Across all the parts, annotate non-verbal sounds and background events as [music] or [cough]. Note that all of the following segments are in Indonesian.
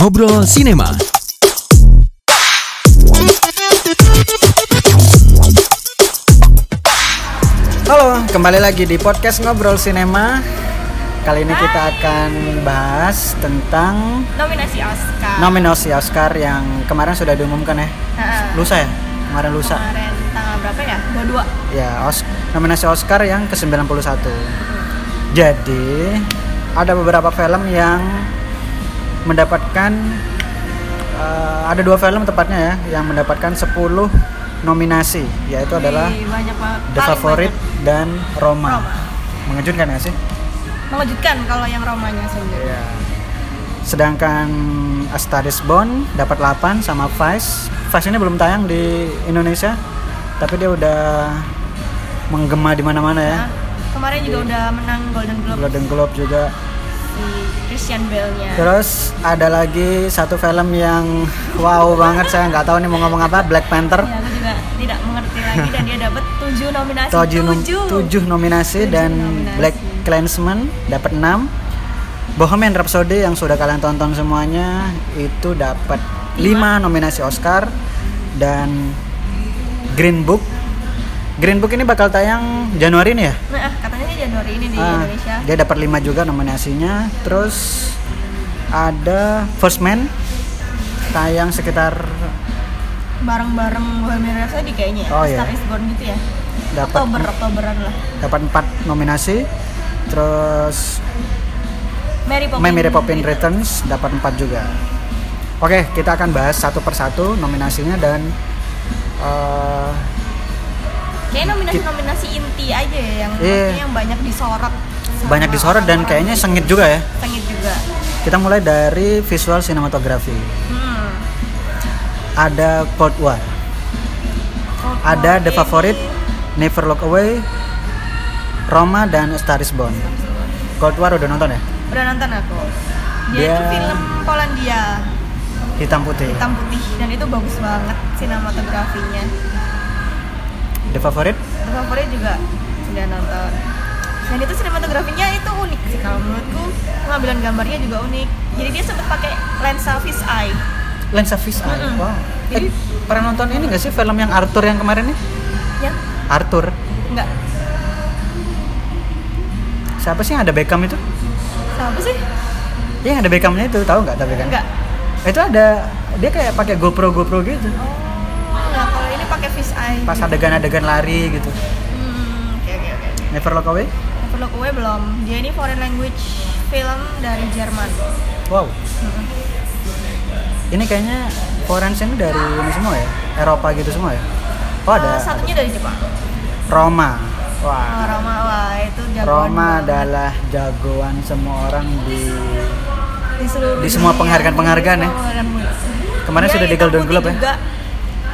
Ngobrol Sinema. Halo, kembali lagi di podcast Ngobrol Sinema. Kali ini kita akan bahas tentang nominasi Oscar. nominasi Oscar yang kemarin sudah diumumkan ya. Heeh. Lusa ya? Kemarin lusa. Kemarin tanggal berapa ya? 22. Ya, os nominasi Oscar yang ke-91. Jadi, ada beberapa film yang mendapatkan eh, ada dua film tepatnya ya yang mendapatkan 10 nominasi, yaitu adalah Wih, banget. The Favorite banyak. dan Roma. Roma. Mengejutkan ya sih? Mengejutkan kalau yang Romanya sendiri. Iya. Sedangkan A Star is Born dapat 8 sama Vice. Vice ini belum tayang di Indonesia, tapi dia udah menggema di mana-mana ya. Nah, kemarin juga udah menang Golden Globe Golden Globe juga. si Christian Bale-nya. Terus ada lagi satu film yang wow banget saya nggak tahu nih mau ngomong apa Black Panther. Ya, aku juga tidak mengerti lagi dan dia dapat 7 nominasi. Tujuh, nom- 7. tujuh nominasi Tujuh dan nominasi. Black Klansman dapat 6. Bohemian Rhapsody yang sudah kalian tonton semuanya itu dapat 5 nominasi Oscar dan Green Book. Green Book ini bakal tayang Januari nih ya? Nah, katanya Januari ini di Ah, Indonesia. Dia dapat 5 juga nominasinya. Terus ada First Man tayang sekitar Bareng-bareng Bohemian Rhapsody kayaknya ya. Oh, Star iya. is Born gitu ya. dapat Oktober, Oktoberan lah. dapat 4 nominasi. Terus Mary Poppins. Mary Poppins. Returns dapat 4 juga. Oke, kita akan bahas satu persatu nominasinya dan eh, Kayaknya nominasi-nominasi inti aja ya yang maksudnya yang banyak disorot. banyak disorot dan kayaknya sengit juga ya. Sengit juga. Kita mulai dari visual sinematografi. Hmm. Ada Cold War, Cold ada War The ini- Favorite, Never Look Away, Roma dan A Star Is Born. Cold War udah nonton ya? Udah nonton aku. Dia, Dia- itu film Polandia Hitam putih. hitam putih dan itu bagus banget sinematografinya. The Favorite? The Favorite juga sudah nonton. Dan itu sinematografinya itu unik sih kalau menurutku pengambilan gambarnya juga unik. Jadi dia sempat pakai lensa fish eye. Lensa Fish Eye. Mm-mm. Wow. Eh, Jadi- pernah nonton ini gak sih film yang Arthur yang kemarin nih? Ya, Arthur. enggak. Siapa sih yang ada Beckham itu? Siapa sih? Iya, yang ada Beckhamnya itu, tahu nggak tapi kan? Enggak. Itu ada dia kayak pakai GoPro GoPro gitu. Oh, pakai fish eye. Pas adegan-adegan lari gitu. Hmm, oke oke oke. Never Look Away. Never Look Away belum. Dia ini foreign language film dari Jerman. Wow. Ini kayaknya foreign ini dari ini semua ya? Eropa gitu semua ya? Oh ada. Eh, satunya dari Jepang. Roma. Oh, Wah. Roma wah itu jagoan Roma banget. adalah jagoan semua orang di di seluruh di semua penghargaan-penghargaan ya. Penghargaan. Kemarin Dia sudah di Golden Globe ya?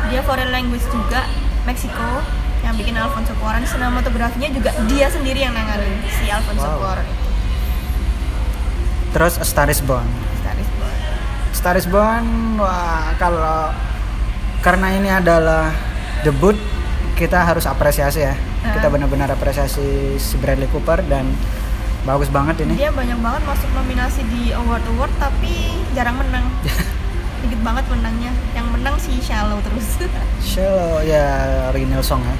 Dia foreign language juga Meksiko yang bikin Alfonso Cuarón sinematografinya juga dia sendiri yang nanganin si Alfonso Wow. Cuarón itu. Terus A Star Is Born. Star is Born. Star is Born, wah kalau karena ini adalah debut, kita harus apresiasi ya. Kita benar-benar apresiasi si Bradley Cooper dan bagus banget ini. Dia banyak banget masuk nominasi di award award tapi jarang menang. [laughs] Banget menangnya. Yang menang si Shallow terus. [laughs] Show ya original song ya.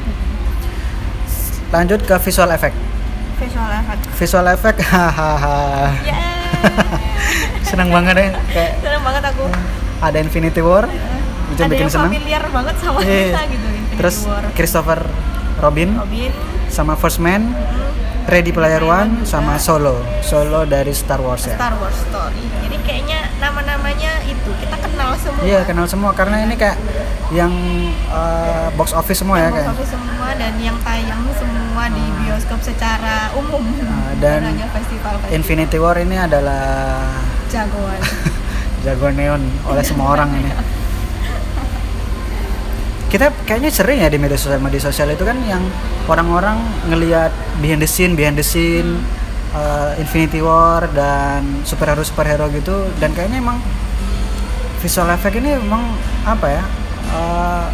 Lanjut ke visual effect. Visual effect. Visual effect, [laughs] hahaha. Ya. [laughs] Senang banget ya, kayak Seneng banget aku. ada Infinity War, itu Ada bikin yang senang. familiar banget sama Iya. kita gitu Infinity Terus War. Christopher Robin Robin, sama First Man, Ready Player One sama. Solo, Solo dari Star Wars ya. Star Wars Story. Jadi kayaknya semua. Iya kenal semua karena ini kayak yang uh, box office semua ya Yang kayak. box office semua dan yang tayang semua di bioskop secara umum. Ah, [laughs] dan hanya festival festival Infinity War ini adalah jagoan. [laughs] jago neon oleh semua orang ini. [laughs] Kita kayaknya sering ya di media sosial media sosial itu kan yang orang-orang ngelihat behind the scene behind the scene uh, Infinity War dan superhero superhero gitu dan kayaknya emang visual effect ini emang apa ya uh,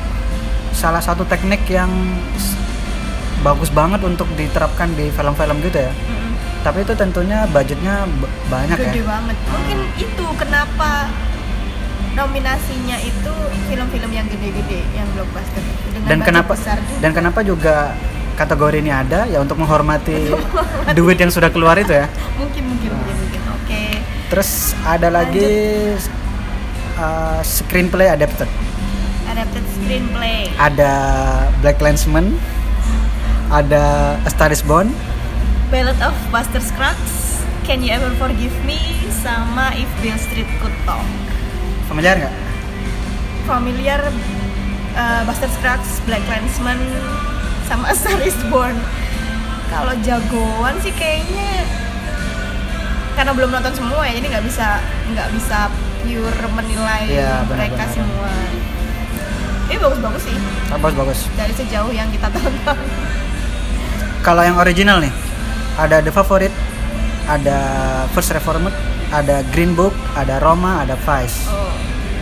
salah satu teknik yang bagus banget untuk diterapkan di film-film gitu ya. Mm-mm. Tapi itu tentunya budgetnya banyak Gede ya. banget. Mungkin itu kenapa nominasinya itu film-film yang gede-gede yang blockbuster dengan dan kenapa besar juga. dan kenapa juga kategori ini ada ya untuk menghormati duit yang sudah keluar itu ya [laughs] mungkin mungkin mungkin mungkin oke terus ada lagi uh, screenplay adapted. Adapted screenplay. Ada Black Landsman ada A Star Is Born. Ballad of Buster Scruggs Can You Ever Forgive Me sama If Bill Street Could Talk. Familiar nggak? Familiar uh, Buster Scruggs, Black Landsman, sama [laughs] A Star Is Born. Kalau jagoan sih kayaknya karena belum nonton semua ya, jadi nggak bisa nggak bisa pure menilai Iya, benar, mereka benar. semua. Ini bagus-bagus sih bagus bagus dari sejauh yang kita tonton. kalau yang original nih ada The Favorite ada First Reformed ada Green Book ada Roma ada Vice Oh,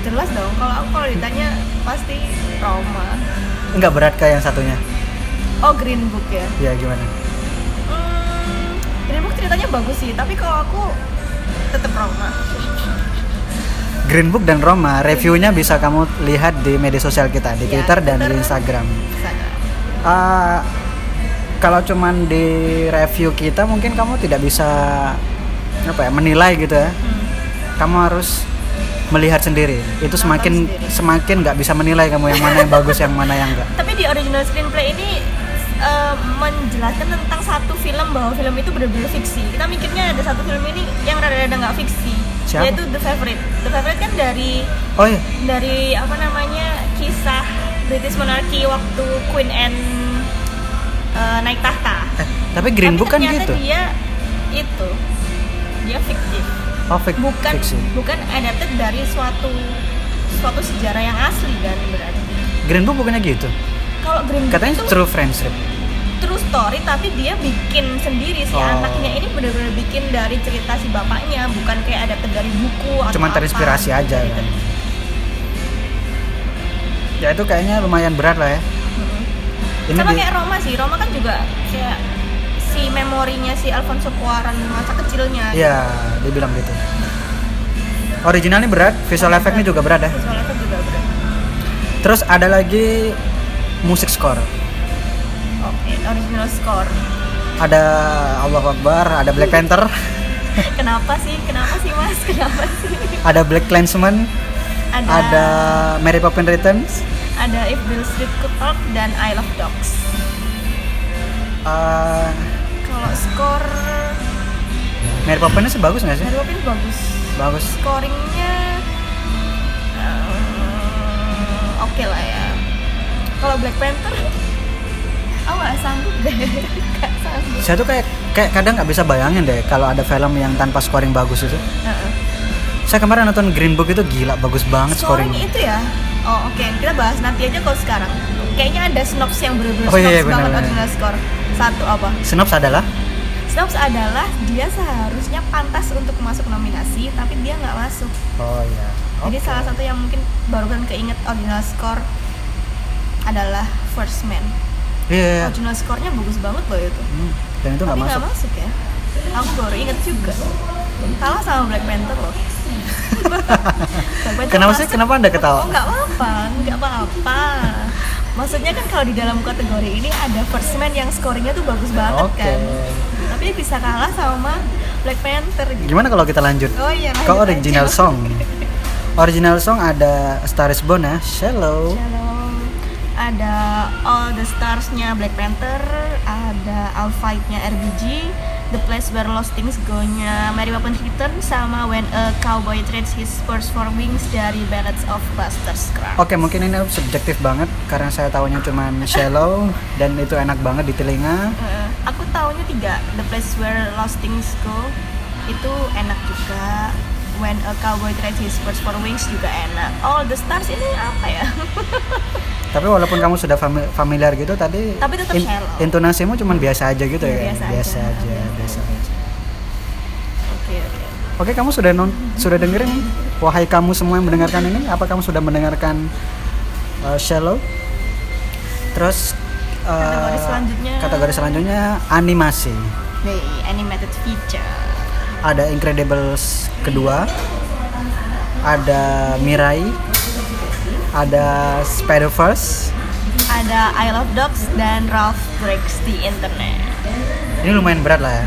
jelas dong. Kalau aku kalau ditanya pasti Roma. nggak berat kayak yang satunya Oh, Green Book ya. ya gimana Hmm, Green Book ceritanya bagus sih, tapi kalau aku tetap Roma. Green Book dan Roma reviewnya bisa kamu lihat di media sosial kita di Ya, Twitter dan di. Instagram Instagram. Ah, kalau cuman di review kita mungkin kamu tidak bisa apa ya menilai gitu ya Hmm. kamu harus melihat sendiri itu semakin sendiri. semakin nggak bisa menilai kamu yang mana yang bagus yang mana yang enggak Tapi di original screenplay ini eh, menjelaskan tentang satu film bahwa film itu benar-benar fiksi. Kita mikirnya ada satu film ini yang rada-rada nggak fiksi, Siapa? yaitu The Favorite. The Favorite kan dari oh iya dari apa namanya kisah British Monarchy waktu Queen Anne eh, naik tahta. Eh, tapi Green Tapi Book kan gitu dia itu dia fiktif, oh fik- bukan fiksi bukan adapted dari suatu suatu sejarah yang asli kan berarti. Green Book bukannya gitu Kalau Green Book katanya itu true friendship true story tapi dia bikin sendiri si Oh. anaknya ini benar-benar bikin dari cerita si bapaknya bukan kayak adapted dari buku atau Cuman apa. terinspirasi aja Gitu. kan. ya itu kayaknya lumayan berat lah ya Mm-mm. ini sama di- kayak Roma sih Roma kan juga kayak si memorinya si Alfonso Cuarón masa kecilnya ya dibilang gitu originalnya berat visual Berat. effectnya juga berat ya visual effect juga berat terus ada lagi musik score original score. Ada Allah Akbar ada Black Panther. [laughs] Kenapa sih? Kenapa sih mas? [laughs] Kenapa sih? Ada Black Clansman ada ada Mary Poppins Returns. Ada If Bill Street Could Talk dan I Love Dogs. Eh, kalau skor Mary Poppins bagus nggak sih? Mary Poppins bagus. Bagus. Scoringnya eh, oke lah ya. Kalau Black Panther aku nggak sanggup deh. [laughs] Sanggup. Saya tuh kayak kayak kadang nggak bisa bayangin deh kalau ada film yang tanpa scoring bagus itu. Heeh. saya kemarin nonton Green Book itu gila bagus banget scoring. Scoring itu ya? Oh oke kita bahas nanti aja kalau sekarang. Kayaknya ada Snops yang bener-bener Oh, iya, iya, banget original score. Satu apa? Snops adalah? Snops adalah dia seharusnya pantas untuk masuk nominasi tapi dia nggak masuk. Oh iya. Jadi Oke. salah satu yang mungkin baru kan keinget original score adalah First Man. Iya. Original score-nya bagus banget loh itu. Hmm, dan itu nggak masuk nggak masuk ya. Aku baru inget juga. Kalah sama Black Panther loh. Black [laughs] Panther kenapa sih masuk. kenapa anda ketawa Oh nggak apa-apa, nggak apa-apa. Maksudnya kan kalau di dalam kategori ini ada First Man yang scoringnya tuh bagus banget Oke. kan. Tapi bisa kalah sama Black Panther. Gitu. gimana kalau kita lanjut Oh iya. lanjut original aja. song [laughs] original song ada Star Is Born ya Shallow Shalom. Ada All the Stars-nya Black Panther, ada I'll Fight-nya RBG, The Place Where Lost Things Go-nya Mary Poppins Return, sama When a Cowboy Trades His First Four Wings dari Ballads of Buster Scruggs. Oke mungkin ini subjektif banget karena saya tahunya cuman [laughs] Shallow dan itu enak banget di telinga Eh, aku taunya tiga, The Place Where Lost Things Go itu enak juga. When a Cowboy Trades His First Four Wings juga enak. All the Stars ini apa ya? [laughs] tapi walaupun kamu sudah fami- familiar gitu tadi Tapi tetap shallow. intonasimu cuman biasa aja gitu Iya, ya biasa biasa aja. aja biasa aja Oke, oke. Oke, kamu sudah non sudah dengerin? Wahai kamu semua yang mendengarkan ini, apa kamu sudah mendengarkan uh, Shallow? Terus uh, Kategori selanjutnya. kategori selanjutnya animasi. Nih, animated feature. Ada Incredibles kedua, ada Mirai, ada Spider-Verse. Ada I Love Dogs dan Ralph Breaks the Internet. Ini lumayan berat lah ya.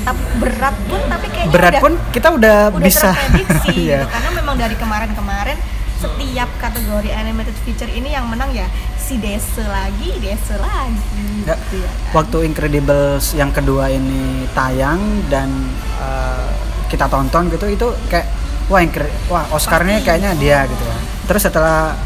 Tapi berat pun tapi kayaknya Berat udah, pun kita udah, udah bisa. terprediksi [laughs] Iya. gitu karena memang dari kemarin-kemarin setiap kategori animated feature ini yang menang ya si Dese lagi, Dese lagi. Ya, gitu ya kan. Waktu Incredibles yang kedua ini tayang dan eh, kita tonton gitu itu kayak wah Incre- wah Oscarnya kayaknya dia gitu kan. Terus setelah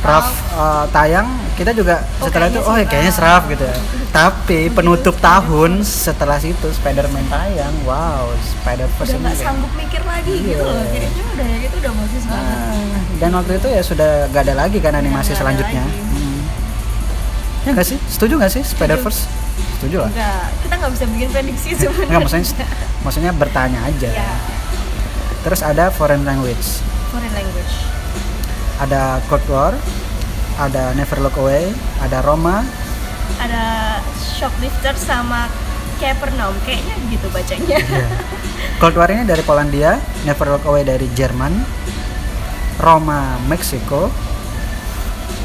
Ralph eh, tayang kita juga Oh, setelah itu oh ya kayaknya. Ralph gitu ya. Tapi penutup tahun setelah situ Spider-Man tayang. Wow, Spider-Verse udah nggak kayak- sanggup mikir lagi gitu Iya. loh kayaknya udah ya gitu udah bagus banget Ah, dan waktu itu ya sudah gak ada lagi kan animasi nggak ada selanjutnya. Hmm. Ya nggak sih? Setuju nggak sih Spider-Verse? Setuju lah. Enggak, kita nggak bisa bikin prediksi sebenarnya Enggak maksudnya maksudnya bertanya aja. ya Terus ada foreign language. foreign language. Ada Cold War, ada Never Look Away, ada Roma, ada shoplifter sama Capernaum kayaknya gitu bacanya. [laughs] Cold War ini dari Polandia, Never Look Away dari Jerman, Roma Meksiko,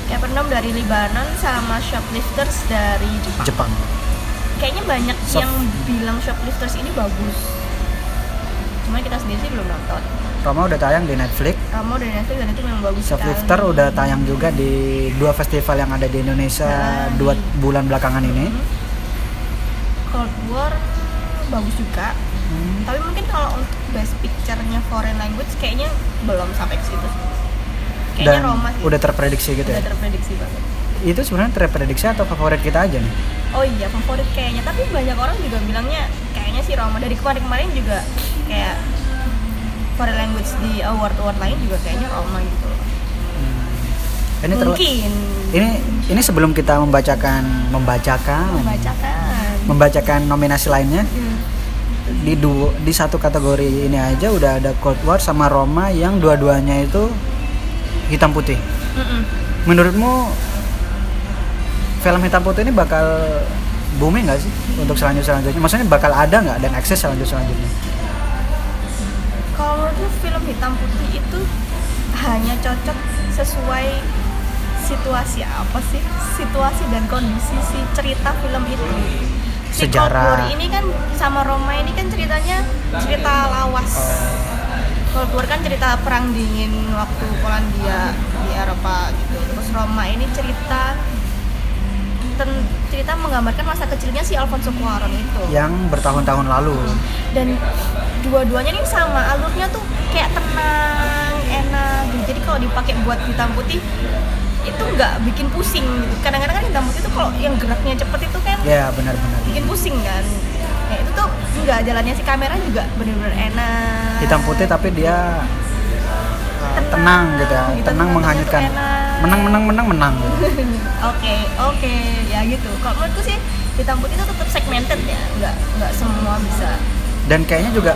Capernaum dari Libanon sama shoplifters dari Jepang. Jepang. kayaknya banyak Shop- yang bilang shoplifters ini bagus cuman kita sendiri sih belum nonton Roma udah tayang di Netflix. Ramo dan Netflix dan itu memang bagus Shoplifter sekali. udah tayang juga di dua festival yang ada di Indonesia Nah, dua di- bulan belakangan ini. Mhm. Cold War bagus juga Hmm. tapi mungkin kalau untuk best picture-nya foreign language kayaknya belum sampai ke situ kayaknya Dan Roma sih udah terprediksi gitu udah ya. terprediksi banget Itu sebenarnya terprediksi atau favorit kita aja nih? oh iya favorit kayaknya tapi banyak orang juga bilangnya kayaknya sih Roma dari kemarin-kemarin juga kayak foreign language di award-award lain juga kayaknya Roma gitu Ini terla- mungkin ini ini sebelum kita membacakan membacakan membacakan membacakan nominasi lainnya Hmm. di du- di satu kategori ini aja udah ada Cold War sama Roma yang dua-duanya itu hitam putih. Mm-mm. Menurutmu film hitam putih ini bakal booming nggak sih untuk selanjut selanjutnya? Maksudnya bakal ada nggak dan akses selanjut selanjutnya? kalau menurutku film hitam putih itu hanya cocok sesuai situasi apa sih situasi dan kondisi si cerita film itu si Sejarah. Ini kan sama Roma ini kan ceritanya cerita lawas Cold kan cerita perang dingin waktu Polandia di Eropa gitu terus Roma ini cerita cerita menggambarkan masa kecilnya si Alfonso Cuarón itu Yang bertahun-tahun lalu. dan dua-duanya nih sama alurnya tuh kayak tenang enak gitu. jadi kalau dipakai buat hitam putih itu nggak bikin pusing gitu. kadang-kadang kan hitam putih tuh kalau yang geraknya cepet itu kan Ya benar-benar. bikin pusing kan ya itu tuh nggak jalannya si kamera juga bener-bener enak Hitam putih tapi dia uh, tenang gitu ya, tenang nontonnya menghanyutkan. enak. Menang menang menang menang. [laughs] oke oke ya gitu kalau menurutku sih hitam putih itu tetap segmented ya nggak nggak semua bisa Dan kayaknya juga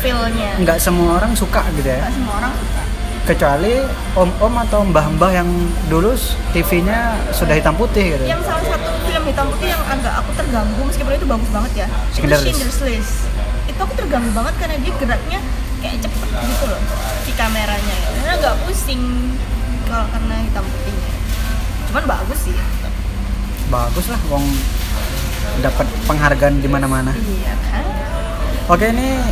feelnya nggak semua orang suka gitu ya. nggak semua orang suka kecuali om-om atau mbah-mbah yang dulu TV-nya sudah hitam putih gitu. yang salah satu film hitam putih yang agak aku terganggu meskipun itu bagus banget ya Schindler's itu Schindler's List itu aku terganggu banget karena dia geraknya kayak cepet gitu loh si kameranya ya. karena nggak pusing kalau karena hitam putihnya cuman bagus sih. Bagus lah, wong dapat penghargaan di mana-mana. iya kan? Oke, ini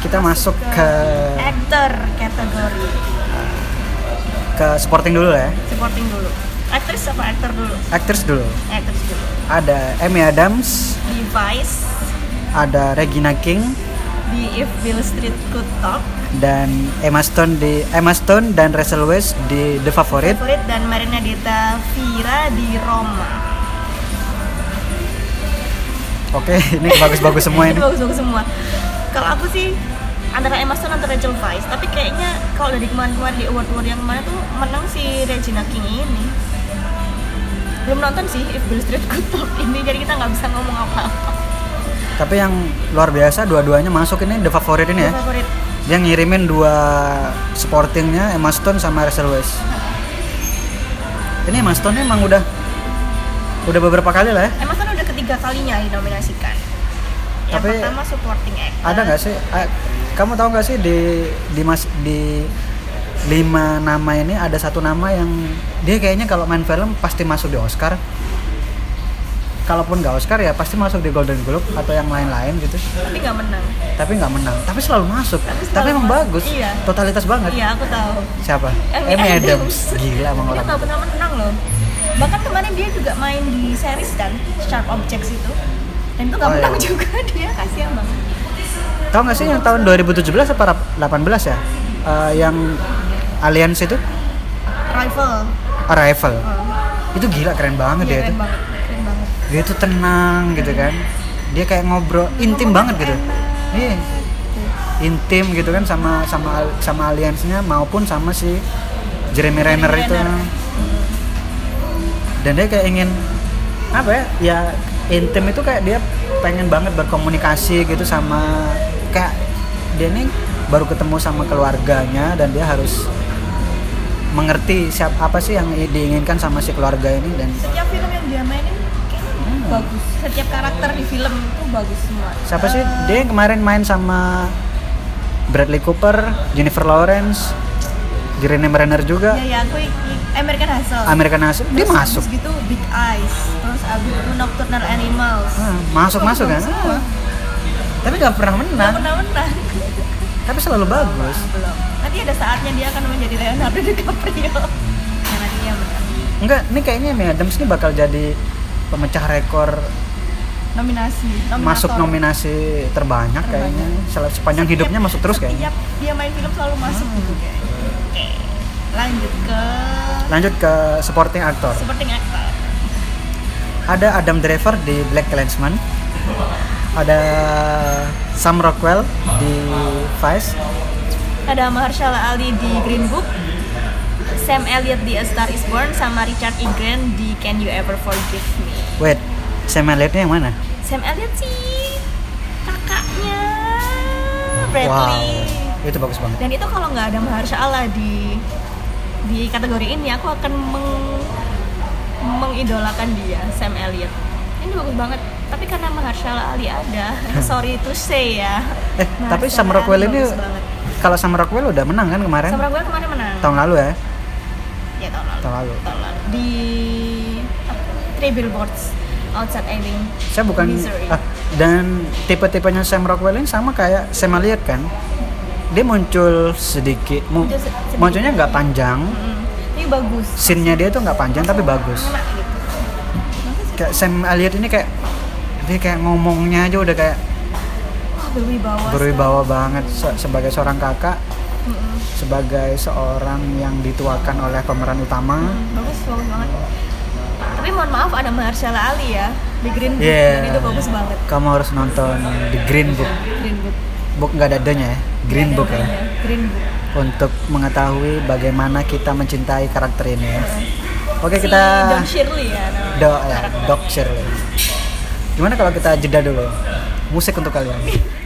kita masuk ke actor kategori. Ke sporting dulu ya. supporting dulu. Aktris apa aktor dulu? Actors dulu. aktris dulu. Ada Amy Adams, di Vice. Ada Regina King. Di If Bill Street Could Talk dan Emma Stone di Emma Stone dan Russell West di The Favorite. favorit dan Marinadita Vira di Roma Oke, [laughs] ini bagus-bagus semua ini. Bagus-bagus semua. Kalau aku sih antara Emma Stone atau Rachel Weisz, tapi kayaknya kalau dari kemarin-kemarin di award-award yang kemarin tuh menang si Regina King ini. Belum nonton sih If Bill Street Could Talk ini, jadi kita nggak bisa ngomong apa-apa. Tapi yang luar biasa dua-duanya masuk ini The Favorite ini ya. Favorit. Dia ngirimin dua sportingnya Emma Stone sama Russell West. Ini Emma Stone emang udah udah beberapa kali lah ya. Emma Stone udah ketiga kalinya dinominasikan. Yang Tapi pertama supporting actor. Ada nggak sih? kamu tahu nggak sih di di mas di lima nama ini ada satu nama yang dia kayaknya kalau main film pasti masuk di Oscar kalaupun nggak Oscar ya pasti masuk di Golden Globe atau yang lain-lain gitu. Tapi nggak menang. Tapi nggak menang. Tapi selalu masuk. Tapi tapi, selalu emang masuk. bagus. Iya. totalitas banget. Iya aku tahu. Siapa? Amy Amy Adams. Adams. gila emang dia orang. nggak pernah menang loh. Bahkan kemarin dia juga main di series kan Sharp Objects itu. Dan itu nggak Oh, menang iya. juga. [laughs] Dia kasihan banget. Tahu nggak sih yang tahun 2017 apa 18 ya? Eh, yang Alliance itu? Rival. Arrival oh. itu gila keren banget Iya, dia itu keren keren banget dia tuh tenang gitu kan dia kayak ngobrol intim banget gitu enak. iya intim gitu kan sama sama sama aliansnya maupun sama si Jeremy Renner itu dan dia kayak ingin apa ya ya intim itu kayak dia pengen banget berkomunikasi gitu sama kayak dia nih baru ketemu sama keluarganya dan dia harus mengerti siapa apa sih yang diinginkan sama si keluarga ini dan setiap film yang dia mainin. Bagus. Setiap karakter di film itu bagus semua. Siapa sih? Eh, dia yang kemarin main sama Bradley Cooper, Jennifer Lawrence, Jeremy Renner juga, ya ya aku American Hustle. American Hustle, dia Terus masuk, habis gitu Big Eyes. Terus abis itu Nocturnal Animals. Ah, masuk masuk kan, semua. Tapi nggak pernah nggak menang, pernah menang. Tapi selalu bagus. belum. Nanti ada saatnya dia akan menjadi Leonardo [laughs] DiCaprio. Yang dia menang. Enggak, ini kayaknya Amy Adams ini bakal jadi pemecah rekor nominasi nominator. masuk nominasi terbanyak kayaknya, Sel- sepanjang Setiap- hidupnya masuk terus kayaknya. setiap dia main film selalu masuk Hmm. gitu kayaknya oke lanjut ke Lanjut ke supporting actor. supporting actor Ada Adam Driver di Black Clansman. Ada Sam Rockwell di Vice. ada Mahershala Ali di Green Book Sam Elliott di A Star Is Born sama Richard E. Grant di Can You Ever Forgive Me Wait, Sam Elliott-nya yang mana? Sam Elliott sih kakaknya Bradley Wow, itu bagus banget. dan itu kalau nggak ada Mahershala di di kategori ini aku akan meng, mengidolakan dia Sam Elliott ini bagus banget tapi karena Mahershala Ali ada [laughs] sorry to say ya Eh, tapi Sam Rockwell ini kalau Sam Rockwell udah menang kan kemarin? Sam Rockwell ke mana menang Tahun lalu ya? Ya tahun lalu Tahun lalu. tahun lalu di apa, Three Billboards Outside Ebbing Saya bukan Missouri. ah, dan tipe-tipenya Sam Rockwell ini sama kayak Sam Elliott kan? Dia muncul sedikit, mu- Muncul se- sedikit. munculnya nggak panjang, Mm, tapi bagus scene-nya dia tuh nggak panjang tapi bagus. Gitu Bagus. Kayak Sam Elliott ini kayak dia kayak ngomongnya aja udah kayak berwibawa berwibawa banget se- sebagai seorang kakak, Mm-mm. sebagai seorang yang dituakan oleh pemeran utama. Hmm, bagus bagus banget tapi mohon maaf ada Mahershala Ali ya di Green Book Yeah. dan itu bagus banget Kamu harus nonton The Green Book. Green Book Book nggak ada adanya ya, Green Book ya. Green Book Untuk mengetahui bagaimana kita mencintai karakter ini ya. Oke Si kita Don Shirley ya namanya Do ya. Doc Shirley. Gimana kalau kita jeda dulu? Musik untuk kalian. [laughs]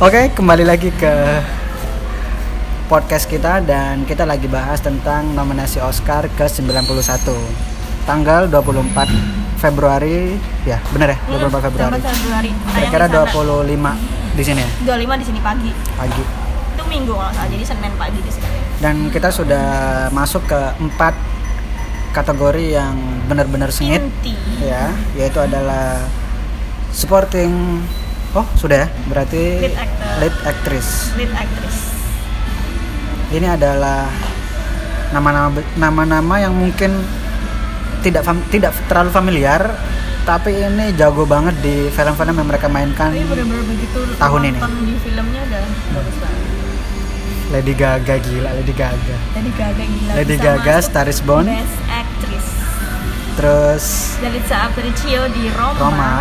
Oke, kembali lagi ke podcast kita dan kita lagi bahas tentang nominasi Oscar ke-91. Tanggal 24 Februari, ya bener ya, 24 Februari. Hmm, 24 Februari Kira-kira Tayang di sana. 25 di sini ya, 25 di sini pagi pagi. itu minggu kalau salah jadi Senin pagi di sini Dan kita sudah masuk ke empat kategori yang benar-benar sengit Inti ya, yaitu adalah supporting Oh, sudah ya? Berarti Lead actor. lead actress. lead actress Ini adalah nama-nama nama-nama yang mungkin tidak fam- tidak terlalu familiar, tapi ini jago banget di film-film yang mereka mainkan. tapi benar-benar begitu Tahun ini. di filmnya bagus banget Lady Gaga gila Lady Gaga Lady Gaga gila Lady Gaga, Star is Born. Best Actress terus Yalitza Aparicio di Roma, Roma.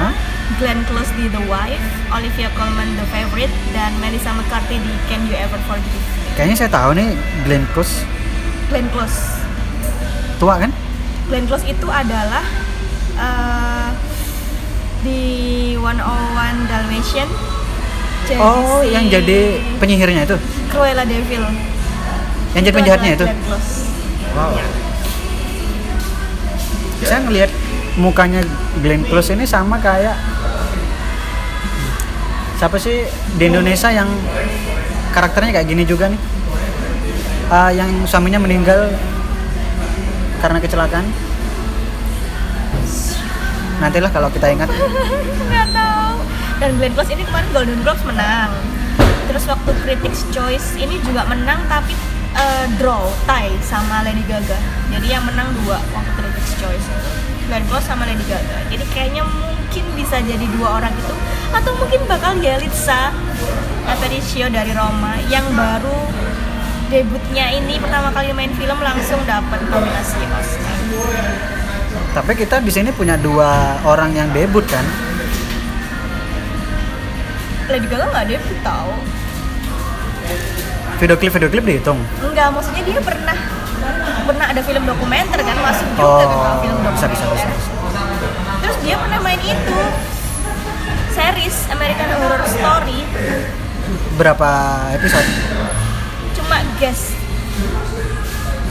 Glenn Close di The Wife Olivia Colman The Favorite dan Melissa McCarthy di Can You Ever Forgive? Kayaknya saya tahu nih Glenn Close. Glenn Close. Tua kan? Glenn Close itu adalah eh, di 101 Dalmatian. Jadi oh si yang jadi penyihirnya itu? Cruella de Vil. Yang jadi penjahatnya itu? Glenn Close. Wow. Ya. saya ngelihat mukanya Glenn Close ini sama kayak siapa sih di Indonesia yang karakternya kayak gini juga nih? Ah, yang suaminya meninggal karena kecelakaan. Nantilah kalau kita ingat. [laughs] Nggak tahu. Dan Glenn Close ini kemarin Golden Globes menang. Terus waktu Critics Choice ini juga menang tapi eh, draw tie sama Lady Gaga. Jadi yang menang dua waktu Critics Choice Glenn Close sama Lady Gaga. Jadi kayaknya bisa jadi dua orang itu atau mungkin bakal Yalitza Aparicio dari Roma yang baru debutnya ini pertama kali main film langsung dapat nominasi Oscar. Tapi kita di sini punya dua orang yang debut kan? Lady Gaga nggak debut tau. Video klip video klip dihitung? Enggak, maksudnya dia pernah pernah ada film dokumenter kan? Masuk juga oh ke film bisa dokumenter. bisa bisa, bisa. Terus dia pernah main itu. Series American Horror Story. Berapa episode? Cuma guest.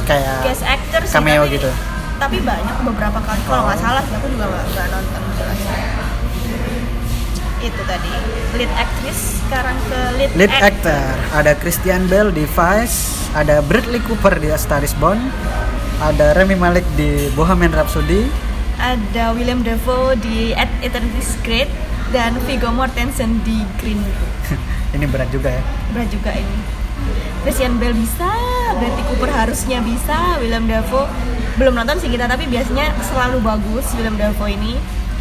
Kayak guest actor sih cameo tapi, gitu? tapi banyak beberapa kali. Kalau nggak salah sih aku juga nggak nonton jelas. Itu tadi. Lead actress sekarang ke lead, Lead act- actor. Ada Christian Bale di Vice, ada Bradley Cooper di A Star Is Born, ada Rami Malek di Bohemian Rhapsody, ada William Dafoe di At Eternity's Great dan Viggo Mortensen di Green Book [laughs] ini berat juga ya. berat juga ini Christian Bale bisa Bradley Cooper harusnya bisa William Dafoe belum nonton sih kita tapi biasanya selalu bagus William Dafoe ini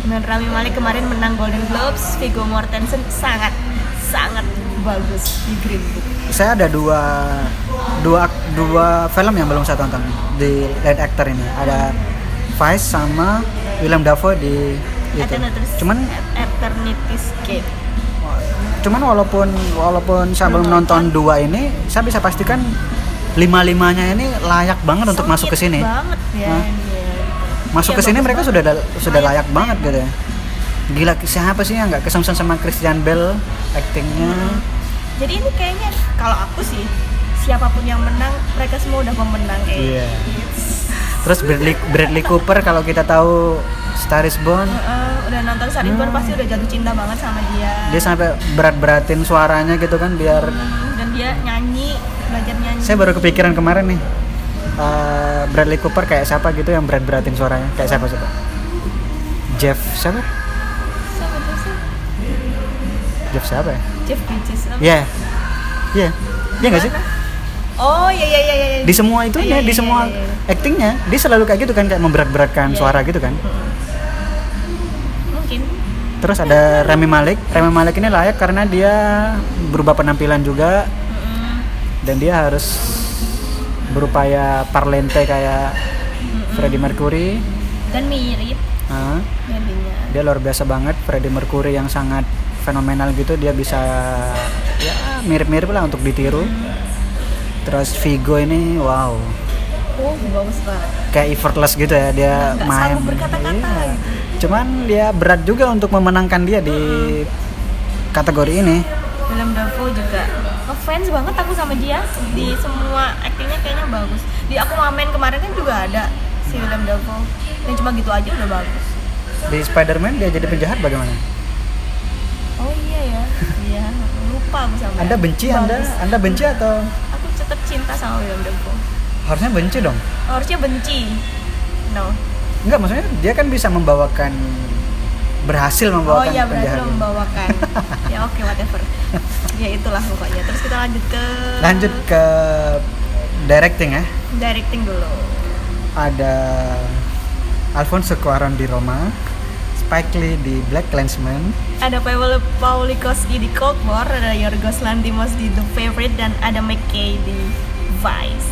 dan Rami Malek kemarin menang Golden Globes Viggo Mortensen sangat sangat bagus di Green Book Saya ada dua dua dua film yang belum saya tonton di lead actor ini. Ada Vice sama William Dafoe di itu. Cuman Eternity's Gate cuman walaupun walaupun saya belum nonton dua ini, saya bisa pastikan lima limanya ini layak banget untuk masuk ke sini. banget ya dia. Masuk Iya, ke sini mereka banget. sudah da- sudah Layak layak banget gitu ya. Gila siapa sih yang nggak kesemsem sama Christian Bale aktingnya? Jadi ini kayaknya kalau aku sih siapa pun yang menang mereka semua udah pemenang kayak. Iya. Terus Bradley Bradley Cooper kalau kita tahu Star is Born, Heeh, udah nonton Sarit Hmm. pasti udah jatuh cinta banget sama dia. dia sampai berat-beratin suaranya gitu kan biar Hmm, dan dia nyanyi, belajar nyanyi. saya baru kepikiran kemarin nih. eh, Bradley Cooper kayak siapa gitu yang berat-beratin suaranya? Kayak siapa siapa? Jeff siapa? Siapa tuh sih? Jeff siapa ya? Jeff Bridges. Iya. Iya. Iya nggak sih? Oh iya iya iya iya. Di semua itu Iya, ya, di iya, semua iya, iya. aktingnya dia selalu kayak gitu kan kayak memberat-beratkan Iya. suara gitu kan. Mungkin. Terus ada Rami Malek. Rami Malek ini layak karena dia berubah penampilan juga dan dia harus berupaya parlente kayak Freddie Mercury. Dan mirip jadinya. dia luar biasa banget Freddie Mercury yang sangat fenomenal gitu dia bisa ya mirip-mirip lah untuk ditiru. Terus Vigo ini wow Oh bagus banget. kayak effortless gitu ya dia Nggak- main. berkata-kata Iya. Cuman dia berat juga untuk memenangkan dia di kategori ini. William Dafoe juga ngefans banget aku sama dia di semua aktingnya kayaknya bagus di aku mamen kemarin kan juga ada si William Dafoe dan cuma gitu aja udah bagus Di Spider-Man dia jadi penjahat bagaimana? oh iya ya iya lupa aku sama Anda benci Anda? Bagus. Anda benci atau tetap cinta sama William Dafoe. Harusnya benci dong? harusnya benci. No. Enggak, maksudnya dia kan bisa membawakan berhasil oh membawakan iya berhasil penjahat. membawakan. [laughs] Ya oke whatever. Ya itulah pokoknya. Terus kita lanjut ke Lanjut ke directing ya. directing dulu. Ada Alfonso Cuarón di Roma, Spike Lee di Black Clansman ada Pavel Paulikowski di Cold War ada Yorgos Lanthimos di The Favorite dan ada McKay di Vice.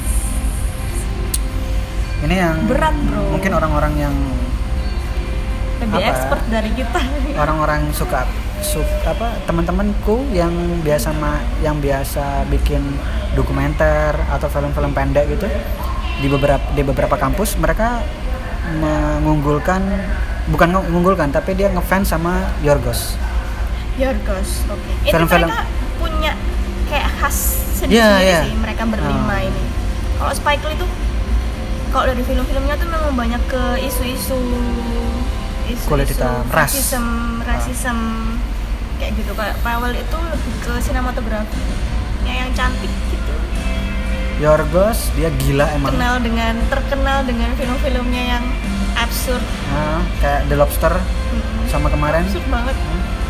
Ini yang berat bro. mungkin orang-orang yang lebih apa? expert dari kita. [laughs] orang-orang suka suk apa teman-temanku yang biasa ma yang biasa bikin dokumenter atau film-film pendek gitu di beberapa di beberapa kampus mereka mengunggulkan bukan mengunggulkan tapi dia ngefans sama Yorgos. Yorgos oke. Itu Film-film- mereka punya kayak khas sendiri Iya, iya. sih mereka berlima Oh. ini. Kalau Spike Lee tuh kalau dari film-filmnya tuh memang banyak ke isu-isu isu Kulit hitam, ras. rasism rasism kayak gitu. Kayak Powell itu lebih ke sinematografi yang cantik gitu. Yorgos dia gila emang. Kenal dengan terkenal dengan film-filmnya yang absurd Nah, kayak The Lobster Mm-mm. sama kemarin. Absurd banget.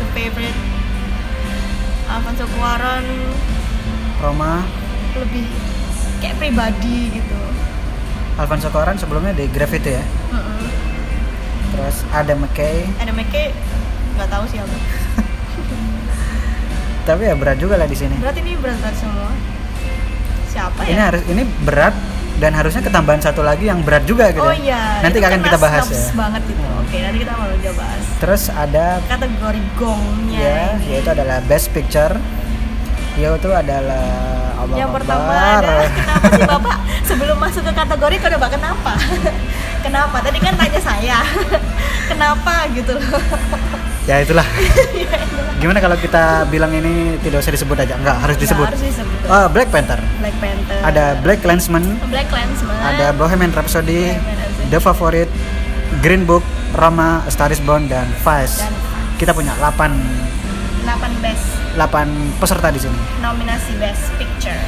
The favorite. Alfonso Cuarón Roma. Lebih kayak pribadi gitu. Alfonso Cuarón sebelumnya di Gravity ya? Mm-mm. terus ada McKay. Ada Meke nggak tahu siapa tapi ya berat juga lah di sini. Berarti ini berat berat semua. Siapa ini ya? harus ini berat dan harusnya ketambahan satu lagi yang berat juga gitu oh ya. iya nanti itu akan kan kita bahas ya. banget gitu Hmm. oke nanti kita mau coba bahas. Terus ada kategori gongnya ya ini. yaitu adalah best picture. Yaitu adalah Allah yang pertama ada kenapa sih bapak. Sebelum masuk ke kategori kenapa kenapa? [laughs] Kenapa? Tadi kan tanya saya. [laughs] Kenapa gitu loh ya itulah. [laughs] Gimana kalau kita bilang ini tidak usah disebut aja? Enggak harus Nggak disebut. harus disebut. Ah, Black Panther. Black Panther. Ada Black Clansman. Black ada Bohemian Rhapsody Bohemian Rhapsody. The Favorite Green Book Roma A Star Is Born dan Vice. Dan kita punya 8 8 best. 8 peserta di sini. Nominasi best picture.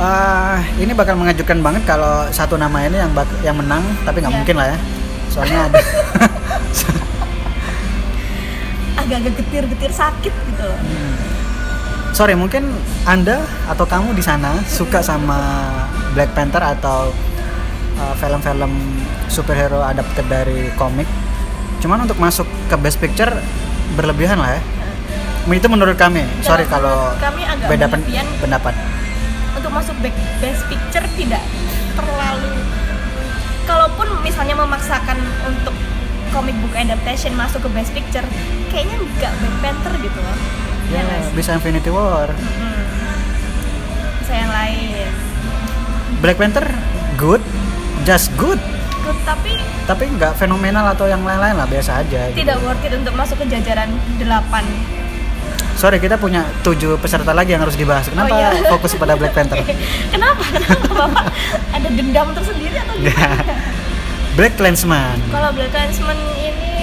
Ah, ini bakal mengejutkan banget kalau satu nama ini yang yang menang, tapi nggak Iya. mungkin lah ya. Soalnya ada [laughs] agak-agak getir-getir sakit gitu loh sorry mungkin anda atau kamu di sana suka sama Black Panther atau uh, film-film superhero adapted dari komik. Cuman untuk masuk ke Best Picture berlebihan lah ya. Itu menurut kami. Sorry Kalau kami agak beda pen- pendapat. untuk masuk best picture tidak terlalu kalaupun misalnya memaksakan untuk comic book adaptation masuk ke best picture kayaknya nggak Black Panther gitu loh Ya, ya sih? bisa Infinity War. Hmm. bisa yang lain Black Panther good, just good. Good, tapi Tapi nggak fenomenal atau yang lain-lain lah, biasa aja. gitu. tidak worth it untuk masuk ke jajaran 8 Sorry, kita punya tujuh peserta lagi yang harus dibahas. Kenapa Oh, iya. fokus pada Black Panther? [laughs] kenapa kenapa bapak ada dendam tersendiri atau [laughs] gimana Black Clansman. kalau Black Clansman ini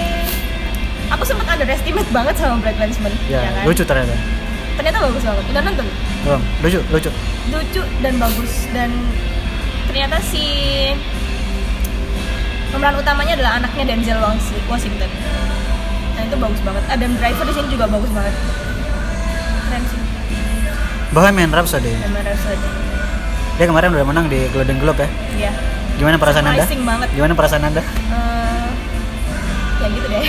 aku sempat underestimate banget sama Black Clansman Ya, kan? lucu ternyata. ternyata bagus banget udah nonton Belum, lucu, lucu. lucu dan bagus dan ternyata si pemeran utamanya adalah anaknya Denzel Washington dan itu bagus banget Adam Driver di sini juga bagus banget keren sih Bohemian Rhapsody. Rhapsody Dia kemarin udah menang di Golden Globe ya. iya Gimana perasaan Anda? Banget. Gimana perasaan Anda? Eh, ya gitu deh [laughs]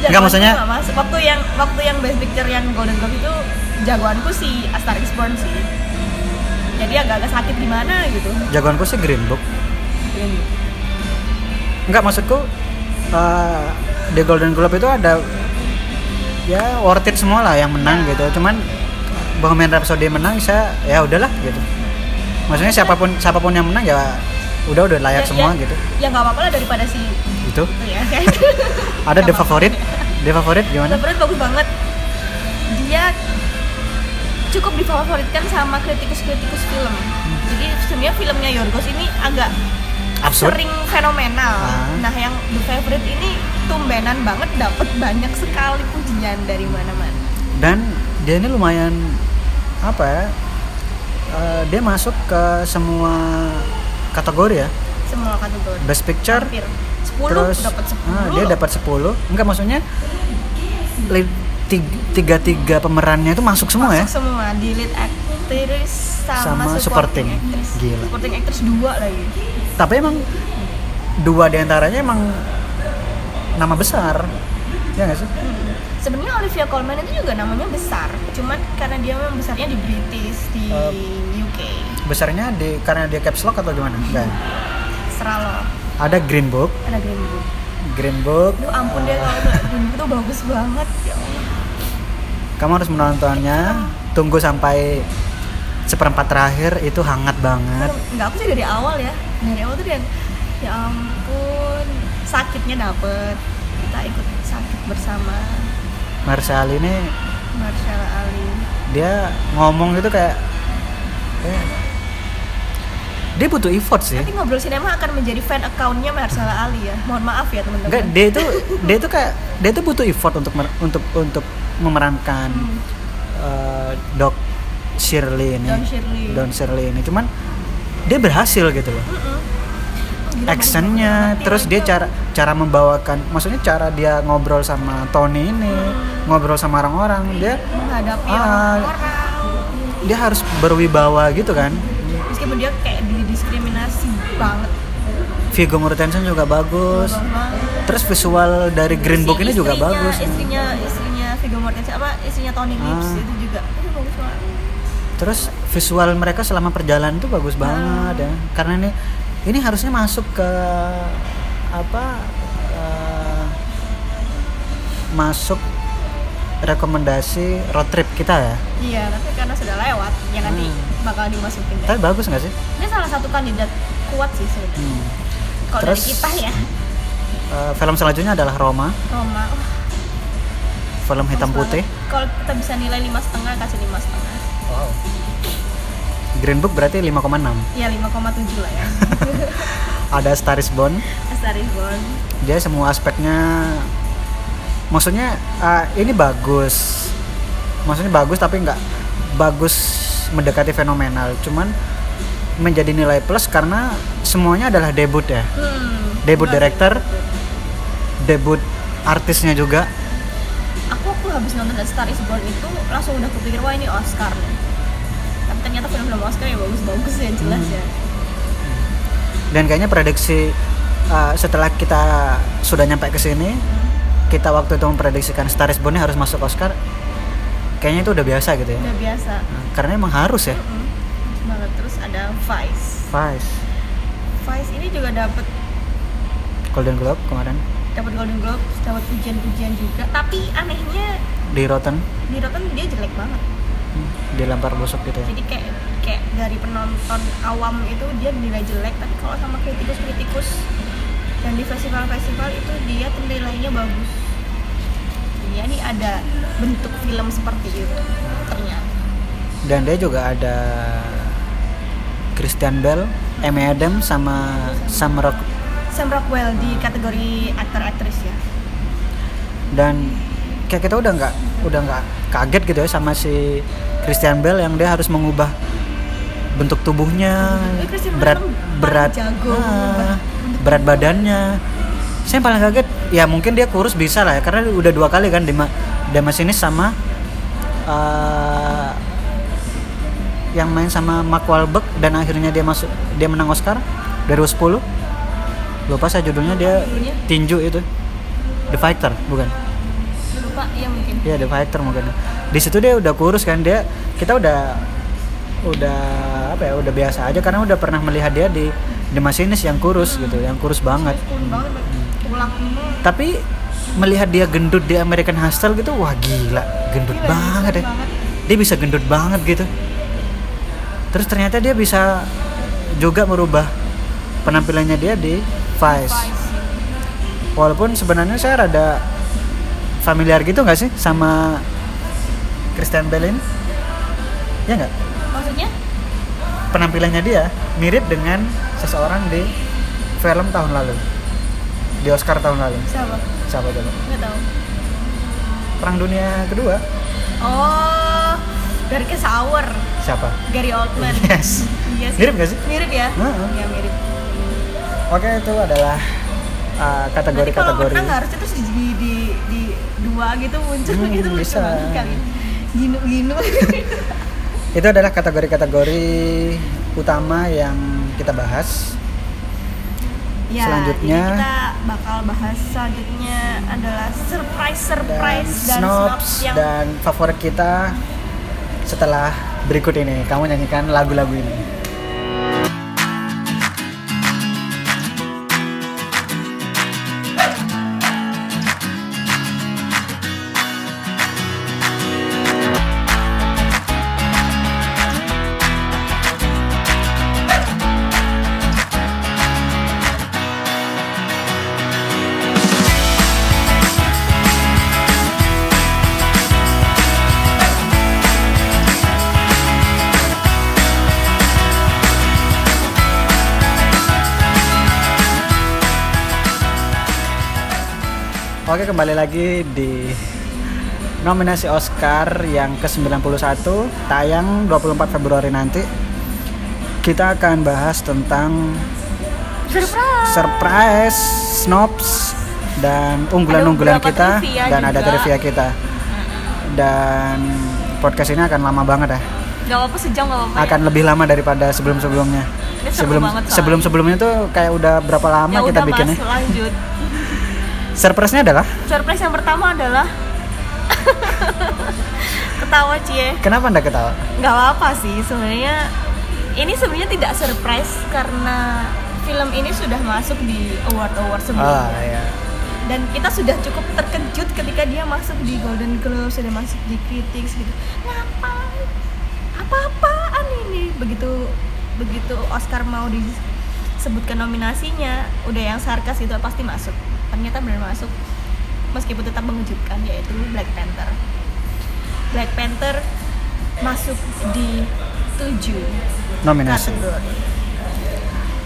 Nggak, Jagoanku maksudnya- masuk waktu yang waktu yang best picture yang Golden Globe itu jagoanku si A Star Is Born sih jadi agak-agak sakit di mana gitu Jagoanku sih Green Book. Ini. Enggak maksudku eh, di Golden Globe itu ada ya worth it semua lah yang menang Ya. gitu. Cuman Bohemian Rhapsody menang saya ya udahlah gitu. Maksudnya siapa pun siapa pun yang menang ya udah udah layak Ya- semua ya- gitu. ya nggak apa-apa lah daripada si itu ya [laughs] Ada The. Favorite. The Favorite gimana? Lebaran bagus banget dia cukup difavoritkan sama kritikus-kritikus film jadi sebenarnya filmnya Yorgos ini agak Absurd. sering fenomenal Ah. nah yang The Favorite ini tumbenan banget dapat banyak sekali pujian dari mana-mana dan dia ini lumayan apa ya eh, dia masuk ke semua kategori ya? Semua kategori. Best picture hampir 10 terus dapat 10 ah, dia loh. dapat 10 enggak maksudnya li- tig- tiga tiga pemerannya itu masuk semua ya? Masuk semua di lead actress sama, Sama supporting, supporting. actress. Gila. supporting actress dua lagi. Tapi emang dua di antaranya emang nama besar. Ya nggak sih sebenarnya Olivia Colman itu juga namanya besar. Cuman karena dia memang besarnya di British di Eh, UK besarnya di karena dia caps lock atau gimana? Enggak. Serah lo. Ada Green Book. Ada Green Book. Green Book. Duh ampun deh kalau nggak Green Book tuh bagus banget ya kamu harus menontonnya. Tunggu sampai seperempat terakhir itu hangat banget. Nggak aku sih dari awal ya. Dari awal tuh dia ya ampun sakitnya dapet. Kita ikut sakit bersama Marshall ini Marshall Ali. dia ngomong gitu kayak, kayak dia butuh effort sih. Nanti ngobrol sinema akan menjadi fan accountnya Marshall Ali ya. Mohon maaf ya teman-teman. Enggak dia itu dia itu kayak dia itu butuh effort untuk untuk untuk memerankan Hmm. eh, Doc Shirley ini. Don Shirley. Don Shirley ini. Cuman dia berhasil gitu loh. Oh, gila, actionnya terus dia cara cara membawakan maksudnya cara dia ngobrol sama Tony ini ngobrol sama orang-orang dia menghadapi Ah. orang dia harus berwibawa gitu kan? Meskipun dia kayak didiskriminasi banget. Viggo Mortensen juga bagus. Terus visual dari Green Book ini juga istrinya- bagus. istrinya istrinya Viggo Mortensen apa istrinya Tony Gibbs Ah. itu juga. Itu bagus banget terus visual mereka selama perjalanan itu bagus Ah. banget ya. Karena ini ini harusnya masuk ke apa eh, masuk rekomendasi road trip kita ya? Iya tapi karena sudah lewat ya nanti Hmm. bakal dimasukin deh. Tapi bagus nggak sih? Ini salah satu kandidat kuat sih sebenarnya Hmm. kalau dari kita ya. Eh, film selanjutnya adalah Roma. Roma. Wah, film hitam putih. Kalau kita bisa nilai lima setengah kasih lima setengah Green Book berarti 5,6 ya 5,7 lah ya. [laughs] Ada Star is Born. Star is Born. Dia semua aspeknya maksudnya uh, ini bagus. Maksudnya bagus tapi nggak bagus mendekati fenomenal. Cuman menjadi nilai plus karena semuanya adalah debut ya. Hmm, debut director debut artisnya juga. Aku waktu habis nonton The Star is Born itu langsung udah kepikir wah ini Oscar nih ternyata film-film Oscar ya bagus-bagus ya jelas Hmm. ya dan kayaknya prediksi uh, setelah kita sudah nyampe ke sini kita waktu itu memprediksikan Star is Born harus masuk Oscar kayaknya itu udah biasa gitu ya. Udah biasa. Nah, karena emang harus ya. Mm, bagus banget. Terus ada Vice. Vice. Vice ini juga dapat Golden Globe kemarin. dapat Golden Globe dapat pujian-pujian juga. Tapi anehnya di Rotten. di Rotten dia jelek banget dilempar busuk gitu ya. Jadi kayak kayak dari penonton awam itu dia nilai jelek tapi kalau sama kritikus-kritikus dan di festival-festival itu dia nilainya bagus. Dia ini ada bentuk film seperti itu ternyata. Dan dia juga ada Christian Bell, Amy Adams sama Sam Rock Sam Rockwell di kategori aktor aktris ya. Dan kayak kita udah nggak udah nggak kaget gitu ya sama si Christian Bell yang dia harus mengubah bentuk tubuhnya Christian berat berat jago ah, berat badannya. Saya yang paling kaget ya mungkin dia kurus bisa lah ya karena udah dua kali kan Dema Demas ini sama eh, yang main sama Mark Wahlberg dan akhirnya dia masuk dia menang Oscar 2010 lupa saya judulnya dia tinju itu. The Fighter bukan ya mungkin Iya The Fighter mungkin. Di situ dia udah kurus kan dia kita udah udah apa ya udah biasa aja karena udah pernah melihat dia di The Machinist yang kurus gitu, yang kurus banget. Banget tulang Tapi melihat dia gendut di American Hustle gitu, wah gila, gendut Gila, banget ya. banget. Dia bisa gendut banget gitu. Terus ternyata dia bisa juga merubah penampilannya dia di. Vice. Walaupun sebenarnya saya rada familiar gitu nggak sih sama Christian Bale ini? Ya nggak? maksudnya Penampilannya dia mirip dengan seseorang di film tahun lalu, di Oscar tahun lalu. siapa Siapa coba? nggak tahu Perang Dunia Kedua? oh dari Sour Siapa? Gary Oldman Yes. iya sih. Mirip nggak sih? mirip ya Heeh. ya mirip Oke itu adalah uh, nanti kalau kategori-kategori. menang harusnya terus di, di, di dua gitu muncul Hmm, gitu lucu banget kali. Ginu ginu [laughs] Itu adalah kategori-kategori utama yang kita bahas. Ya, selanjutnya. kita bakal bahas selanjutnya adalah surprise dan surprise dan, snobs snobs yang dan favorit kita setelah berikut ini. Kamu nyanyikan lagu-lagu ini Oke kembali lagi di nominasi Oscar yang ke-91 tayang 24 Februari nanti kita akan bahas tentang surprise. surprise, snobs dan unggulan-unggulan kita dan ada juga. trivia kita dan podcast ini akan lama banget ya Gak apa-apa sejam gak apa-apa. akan lebih lama daripada sebelum-sebelumnya sebelum banget soalnya. sebelum sebelumnya tuh kayak udah berapa lama ya kita udah bikinnya lanjut. Surprise-nya adalah Surprise yang pertama adalah [laughs] ketawa cie. kenapa anda ketawa Gak apa-apa sih sebenarnya. Ini sebenarnya tidak surprise karena film ini sudah masuk di award-award ah sebelumnya. ya dan kita sudah cukup terkejut ketika dia masuk di Golden Globe sudah masuk di Critics gitu ngapain apa-apaan ini begitu begitu Oscar mau disebutkan nominasinya udah yang sarkas itu pasti masuk ternyata benar masuk meskipun tetap mengejutkan yaitu Black Panther Black Panther masuk di tujuh nominasi kategori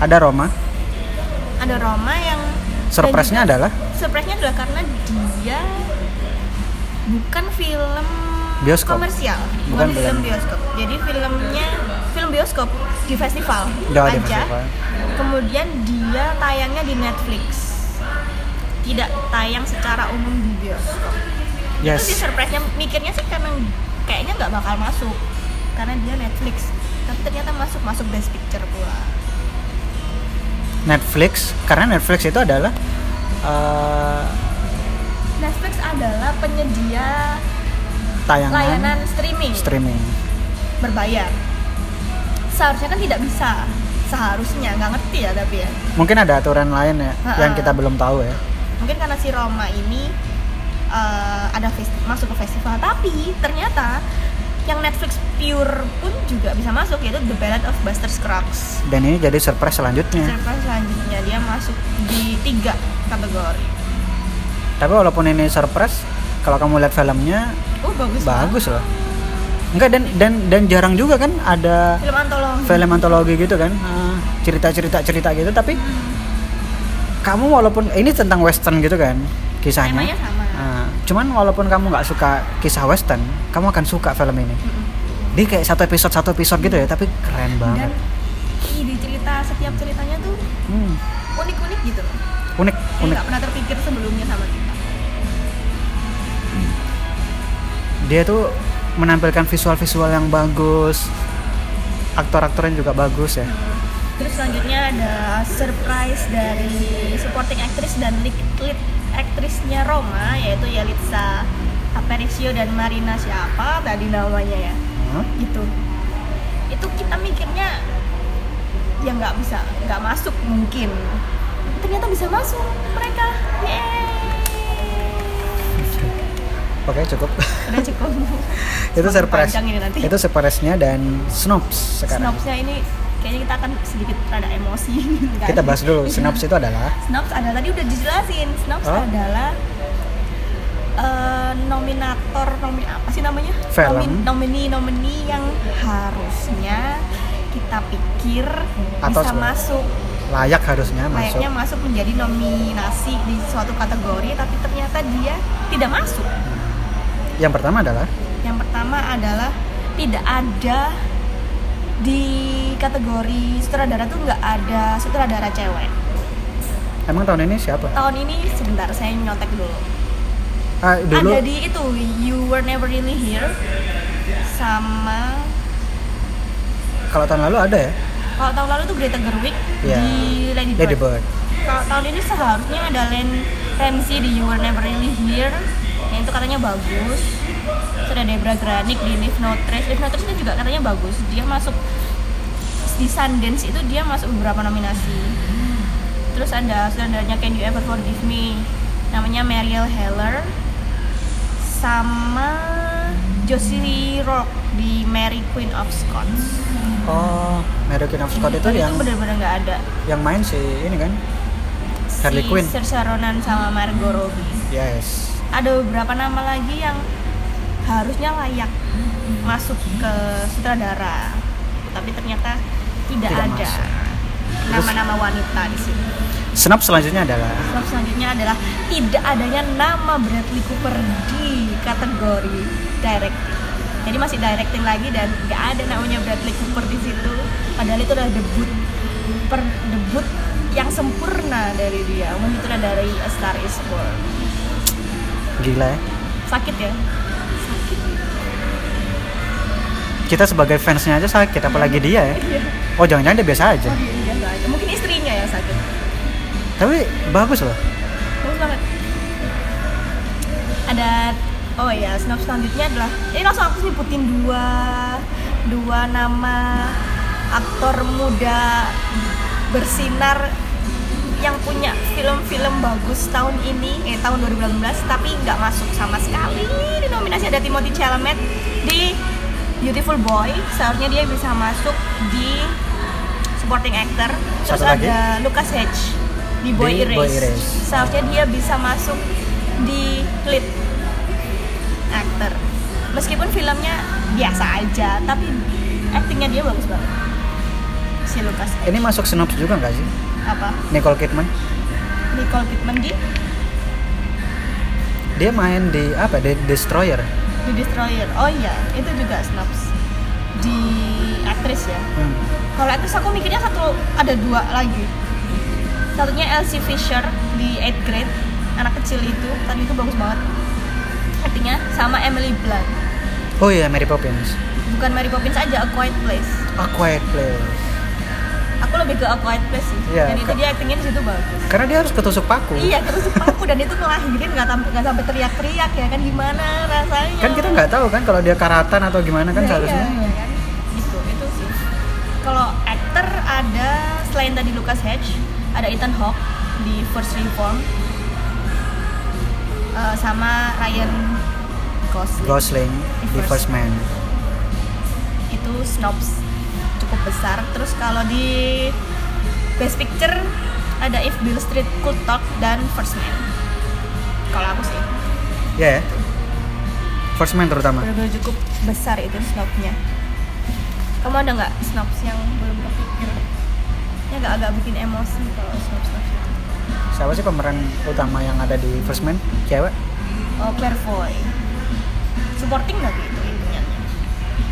ada Roma ada Roma yang surprise-nya adalah surprise-nya adalah karena dia bukan film Bioskop. komersial, Bukan bukan, film bioskop. Jadi filmnya film bioskop di festival di aja. festival. Kemudian dia tayangnya di Netflix. Tidak tayang secara umum di bioskop. Itu sih yes surprise-nya mikirnya sih karena kayaknya nggak bakal masuk karena dia Netflix. Tapi ternyata masuk masuk Best Picture pula. Netflix karena Netflix itu adalah eh, Netflix adalah penyedia tayangan layanan streaming streaming berbayar. Seharusnya kan tidak bisa, seharusnya nggak ngerti ya tapi ya. mungkin ada aturan lain ya Ha-ha. yang kita belum tahu ya Mungkin karena si Roma ini eh, ada masuk ke festival, tapi ternyata yang Netflix pure pun juga bisa masuk yaitu The Ballad of Buster Scruggs. dan ini jadi surprise selanjutnya Surprise selanjutnya dia masuk di tiga kategori. tapi walaupun ini surprise kalau kamu lihat filmnya Oh bagus. bagus loh enggak dan dan dan jarang juga kan ada Film antologi. film antologi gitu kan Ah, cerita-cerita cerita gitu tapi kamu walaupun ini tentang western gitu kan kisahnya Temanya sama. Ah, cuman walaupun kamu nggak suka kisah western kamu akan suka film ini Mm-mm. dia kayak satu episode satu episode gitu ya tapi keren banget Dan ide cerita setiap ceritanya tuh Hmm, unik-unik gitu loh. unik Yang unik nggak pernah terpikir sebelumnya sama kita. dia tuh menampilkan visual-visual yang bagus aktor-aktornya juga bagus ya Terus selanjutnya ada surprise dari supporting actress dan lead, lead aktrisnya Roma yaitu Yalitza Aparicio dan Marina siapa? Tadi namanya ya. Hah? gitu. Itu kita mikirnya ya nggak bisa nggak masuk mungkin. Ternyata bisa masuk mereka. Yeay. oke cukup. Udah cukup. [laughs] Itu surprise. panjang ini nanti. Itu surprise-nya dan snobs sekarang. Snobsnya ini kayaknya kita akan sedikit rada emosi [laughs] kan? kita bahas dulu snobs itu adalah Snobs adalah tadi udah dijelasin. Snobs Oh. adalah eh, nominator nomi apa sih namanya? Film. Nomin- nomini nomini yang harusnya kita pikir Atau bisa se- masuk layak harusnya masuk layaknya masuk menjadi nominasi di suatu kategori tapi ternyata dia tidak masuk. yang pertama adalah Yang pertama adalah tidak ada di kategori sutradara tuh nggak ada sutradara cewek. emang tahun ini siapa Tahun ini sebentar saya nyontek dulu. ah, dulu Ada di itu You Were Never Really Here sama kalau tahun lalu ada ya kalau tahun lalu tuh Greta Gerwig Iya. di Lady Bird. Lady Bird kalau tahun ini seharusnya ada Len Ramsey di You Were Never Really Here yang itu katanya bagus. Ada Debra Granik di Leave No Trace. Leave No Trace itu juga katanya bagus. Dia masuk di Sundance itu dia masuk beberapa nominasi. Terus ada saudaranya Can You Ever Forgive Me? Namanya Mariel Heller sama Josie Rourke di Mary Queen of Scots. Oh Mary Queen of Scott itu Dan yang itu bener-bener nggak ada. yang main si ini kan? Harley si Quinn. Saoirse Ronan sama Margot Robbie. Yes ada beberapa nama lagi yang harusnya layak masuk ke sutradara tapi ternyata tidak, Tidak ada nama-nama wanita di sini Snap selanjutnya adalah Sebab selanjutnya adalah tidak adanya nama Bradley Cooper di kategori directing. Jadi masih directing lagi dan nggak ada namanya Bradley Cooper di situ. Padahal itu adalah debut per debut yang sempurna dari dia. Menyutradari A Star Is Born. Gila ya Sakit ya? Sakit. kita sebagai fansnya aja sakit apalagi dia ya Iya. oh jangan-jangan dia biasa aja Oh, iya, biasa aja. Mungkin istrinya yang sakit. tapi bagus loh Bagus banget. Ada oh ya, snob selanjutnya adalah ini langsung aku nyebutin dua dua nama aktor muda bersinar yang punya film-film bagus tahun ini eh tahun 2018 tapi nggak masuk sama sekali di nominasi ada Timothy Chalamet di Beautiful Boy seharusnya dia bisa masuk di supporting actor terus Satu lagi? ada Lucas Hedge di Boy Di Erase. Boy Erase. seharusnya dia bisa masuk di lead actor meskipun filmnya biasa aja tapi actingnya dia bagus banget si Lucas Hedge. ini masuk Snopes juga nggak sih apa? Nicole Kidman. Nicole Kidman di? Dia main di apa? Di Destroyer. The Destroyer. Oh iya itu juga snaps. Di aktris ya? Hmm. kalau aktris aku mikirnya satu ada dua lagi. Satunya Elsie Fisher di 8th grade anak kecil itu. Tadi itu bagus banget. Artinya sama Emily Blunt. Oh iya Mary Poppins. Bukan Mary Poppins aja A Quiet Place. A Quiet Place aku lebih ke A Quiet Place sih. Iya, dan itu dia aktingnya di situ bagus. Karena dia harus ketusuk paku. Iya terus aku dan itu ngelahirin nggak sampai nggak sampai teriak-teriak ya kan. Gimana rasanya? Kan kita nggak tahu kan kalau dia karatan atau gimana kan Iya, seharusnya. iya, iya kan? Gitu, itu sih. Kalau aktor ada selain tadi Lucas Hedge, ada Ethan Hawke di First Reform, Eh, sama Ryan Gosling. Gosling di First. First Man. Itu snobs cukup besar. Terus kalau di Best Picture ada If Bill Street Could Talk dan First Man. Kalau aku sih, ya ya First Man terutama benar-benar cukup besar itu snobnya. Kamu ada nggak snobs yang belum kepikir? Ya agak-agak bikin emosi kalau snobs-snobs itu. siapa sih pemeran utama yang ada di First Man cewek Oh, Claire Foy. Supporting lagi.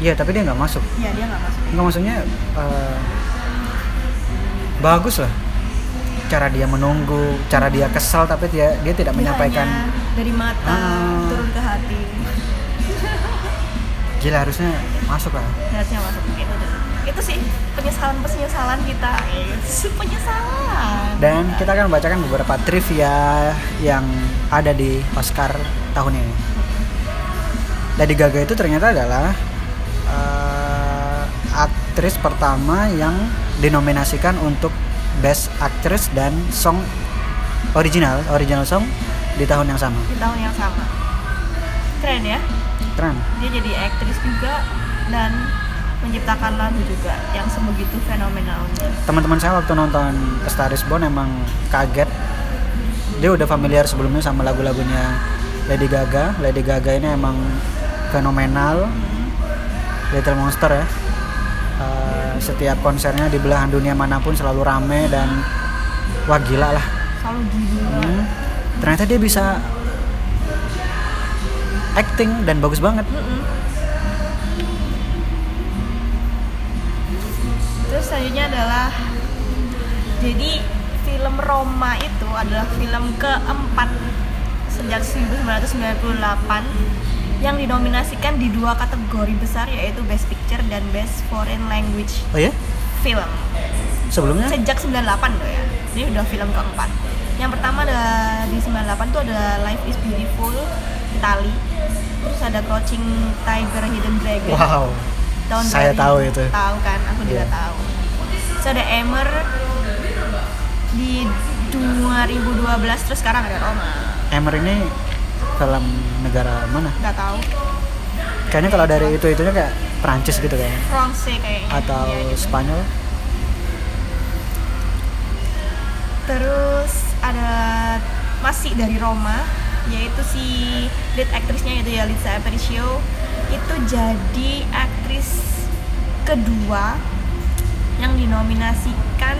Iya tapi dia nggak masuk Iya, dia nggak masuk. nggak maksudnya eh, bagus lah cara dia menunggu cara dia kesal tapi dia dia tidak Dia menyampaikan dari mata Ah. turun ke hati. [laughs] gila harusnya masuk lah Harusnya masuk itu. Itu sih penyesalan-penyesalan kita. Yes, penyesalan. dan kita akan membacakan beberapa trivia yang ada di Oscar tahun ini Lady Gaga itu ternyata adalah eh, aktris pertama yang dinominasikan untuk Best Actress dan Song Original Original Song di tahun yang sama di tahun yang sama. Keren ya. keren Dia jadi aktris juga dan menciptakan lagu juga yang sebegitu fenomenalnya. teman-teman saya waktu nonton A Star Is Born emang kaget dia udah familiar sebelumnya sama lagu-lagunya Lady Gaga Lady Gaga ini emang fenomenal Little Monster ya Eh, setiap konsernya di belahan dunia mana pun selalu rame dan wah gila lah Selalu gila. Hmm. ternyata dia bisa acting dan bagus banget Mm-mm. Terus selanjutnya adalah jadi film Roma itu adalah film keempat sejak 1998 yang dinominasikan di dua kategori besar yaitu Best Picture dan Best Foreign Language oh ya Film. Sebelumnya? Sejak 98 loh ya. Ini udah film keempat. Yang pertama ada di 98 tuh ada Life is Beautiful Itali. Terus ada Crouching Tiger Hidden Dragon. Wow. Tahun saya 2000. tahu itu. Tahu kan? Aku juga Iya. tahu. Terus ada Emer di 2012 terus sekarang ada Roma. Emer ini film negara mana? Nggak tahu. Kayaknya kalau dari itu itunya kayak Prancis gitu kayaknya. France kayaknya. Atau Iya, gitu. Spanyol. Terus ada masih dari Roma yaitu si lead aktrisnya yaitu Yalitza Aparicio. Itu jadi aktris kedua yang dinominasikan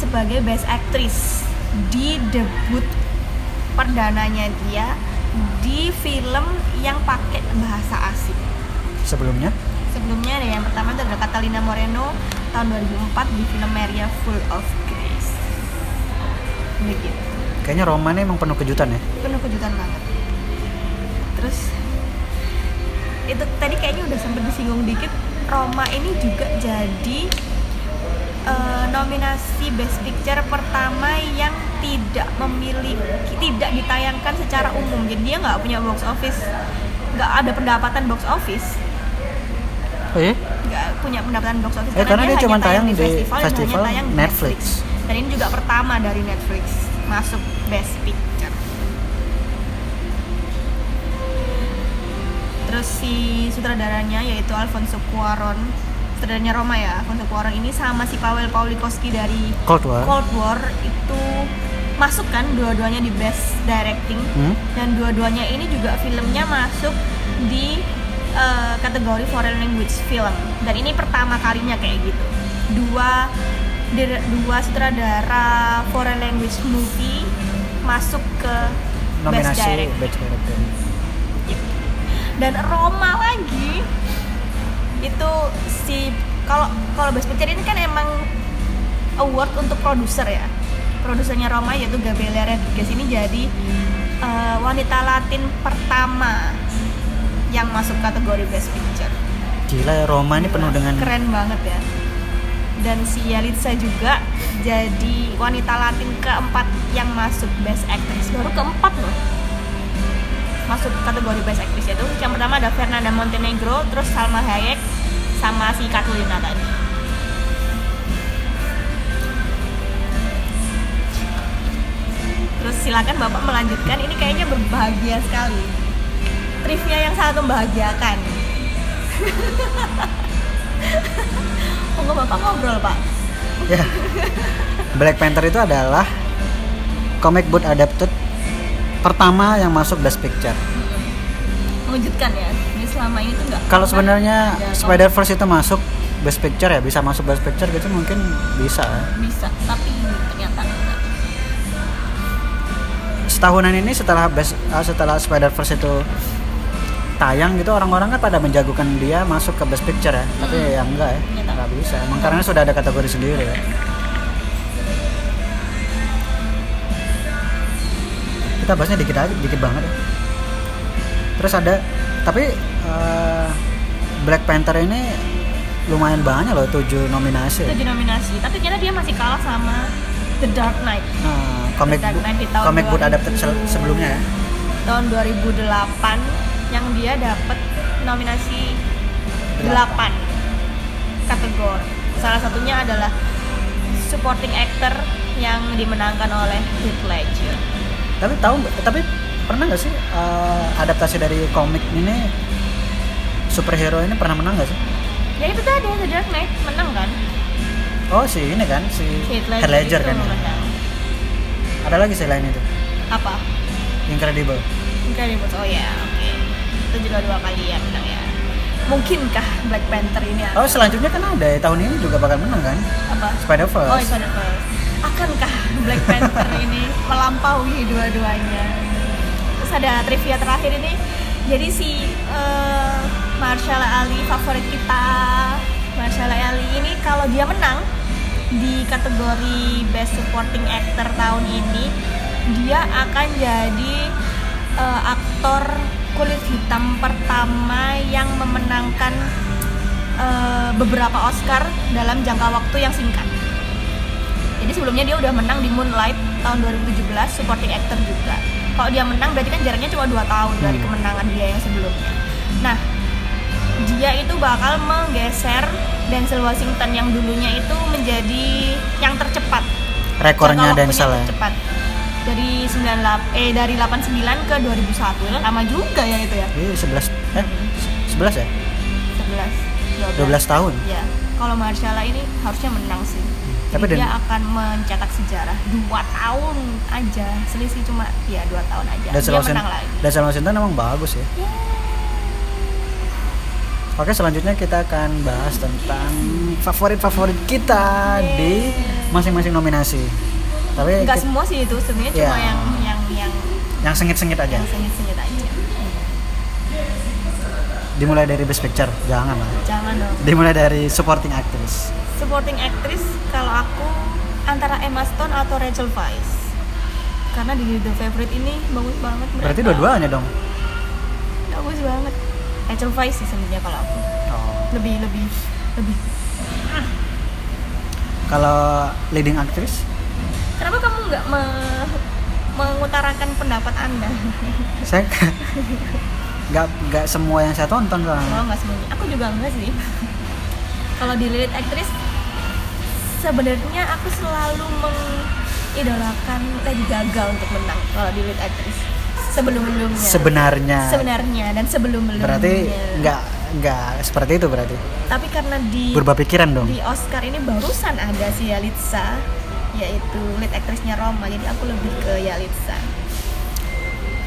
sebagai best actress di debut perdananya dia di film yang pakai bahasa asing. Sebelumnya? Sebelumnya ada yang pertama itu ada Catalina Moreno tahun 2004 di film Maria Full of Grace. Begitu. Kayaknya Roma ini emang penuh kejutan ya? Penuh kejutan banget. Terus itu tadi kayaknya udah sempat disinggung dikit Roma ini juga jadi eh, nominasi Best Picture pertama yang tidak memiliki tidak ditayangkan secara umum. Jadi dia nggak punya box office. Nggak ada pendapatan box office. Oh iya? Nggak punya pendapatan box office. Eh, karena dia hanya cuma tayang di festival, dan festival hanya tayang di Netflix. dan ini juga pertama dari Netflix masuk Best Picture. Terus si sutradaranya yaitu Alfonso Cuarón sutradaranya Roma ya. Alfonso Cuarón ini sama si Paweł Pawlikowski dari Cold War. Cold War itu masuk kan dua-duanya di Best Directing. Hmm? dan dua-duanya ini juga filmnya masuk di eh, kategori foreign language film. Dan ini pertama kalinya kayak gitu. Dua dua sutradara foreign language movie masuk ke Best nominasi Directing. Best Director dan Roma lagi itu si kalau kalau Best Picture ini kan emang award untuk produser ya. Produsernya Roma yaitu Gabriela Rodriguez ini jadi eh, wanita Latin pertama yang masuk kategori Best Picture. Gila ya Roma ini penuh dengan keren banget ya. Dan si Yalitza juga jadi wanita Latin keempat yang masuk Best Actress. Baru keempat loh masuk kategori Best Actress itu yang pertama ada Fernanda Montenegro terus Salma Hayek sama si Katrina tadi. Terus silakan bapak melanjutkan. Ini kayaknya berbahagia sekali. Trivia yang sangat membahagiakan. [laughs] Monggo bapak ngobrol pak. Ya. Black Panther itu adalah comic book adapted pertama yang masuk Best Picture. Mengejutkan ya ini selama ini tuh nggak kalau sebenarnya Spider Verse itu masuk Best Picture ya bisa masuk Best Picture gitu mungkin bisa ya. bisa tapi ternyata enggak setahunan ini setelah best, uh, setelah Spider Verse itu tayang gitu orang-orang kan pada menjagokan dia masuk ke Best Picture ya. Tapi ya enggak ya Ternyata. nggak bisa. Emang karena sudah ada kategori sendiri ya kita bahasnya dikit aja dikit banget ya terus ada tapi uh, Black Panther ini lumayan banyak loh tujuh nominasi ya. tujuh nominasi tapi ternyata dia masih kalah sama The Dark Knight Nah, comic Dark book, Knight di tahun comic book 2000. adapted sebelumnya ya tahun 2008 yang dia dapat nominasi Delapan. 8 kategori salah satunya adalah supporting actor yang dimenangkan oleh Heath Ledger tapi tahu nggak- tapi pernah nggak sih uh, adaptasi dari komik ini superhero ini pernah menang nggak sih? Ya itu tadi The Dark Knight menang kan? Oh si ini kan si Heath Ledger itu kan ya. ada lagi selain itu? Apa? Incredible. Incredible. Oh ya oke. Itu juga dua kali ya menang ya. Mungkinkah Black Panther ini oh selanjutnya kan ada ya, tahun ini juga bakal menang kan? Apa? Spider oh Verse itu ada first. Akankah Black Panther ini melampaui dua-duanya? Terus ada trivia terakhir ini. Jadi si eh, Marshall Ali favorit kita Marshall Ali ini kalau dia menang di kategori Best Supporting Actor tahun ini dia akan jadi eh, aktor kulit hitam pertama yang memenangkan eh, beberapa Oscar dalam jangka waktu yang singkat Jadi sebelumnya dia udah menang di Moonlight tahun 2017 supporting actor juga. Kalau dia menang berarti kan jaraknya cuma 2 tahun dari Hmm. kemenangan dia yang sebelumnya. Nah, dia itu bakal menggeser Denzel Washington yang dulunya itu menjadi yang tercepat. Rekornya Denzel ya. tercepat. Dari 98 eh dari 89 ke 2001 ya. Lama juga ya itu ya. Iya 11 eh 11 ya? 11 12 tahun. Ya, kalau Marshalla ini harusnya menang sih. Tapi dia Dan- akan mencetak sejarah dua tahun aja, selisih cuma ya dua tahun aja. Denzel dia menang lagi. Denzel Washington emang bagus ya. Ya, Oke selanjutnya kita akan bahas tentang favorit-favorit kita di masing-masing nominasi. Tapi nggak semua sih itu sebenarnya cuma Ya. yang yang yang yang sengit-sengit aja. yang sengit-sengit aja. Dimulai dari Best Picture, jangan lah. Jangan dong. Dimulai dari supporting actress. Supporting actress kalau aku antara Emma Stone atau Rachel Weisz. Karena di The Favorite ini bagus banget mereka. Berarti dua-duanya dong. Bagus banget. Rachel Weisz sih sebenarnya kalau aku. Oh. Lebih lebih lebih Kalau leading actress, Kenapa kamu nggak me- mengutarakan pendapat anda? saya nggak nggak semua yang saya tonton Oh soalnya. nggak semuanya. Aku juga enggak sih. Kalau di lead actress, sebenarnya aku selalu mengidolakan Lady Gaga untuk menang kalau di lead actress sebelum sebelumnya. Sebenarnya. Sebenarnya dan sebelum sebelumnya. Berarti nggak nggak seperti itu berarti. Tapi karena di Berubah pikiran dong. di Oscar ini barusan ada si Yalitza yaitu lead aktrisnya Roma jadi aku lebih ke Yalitza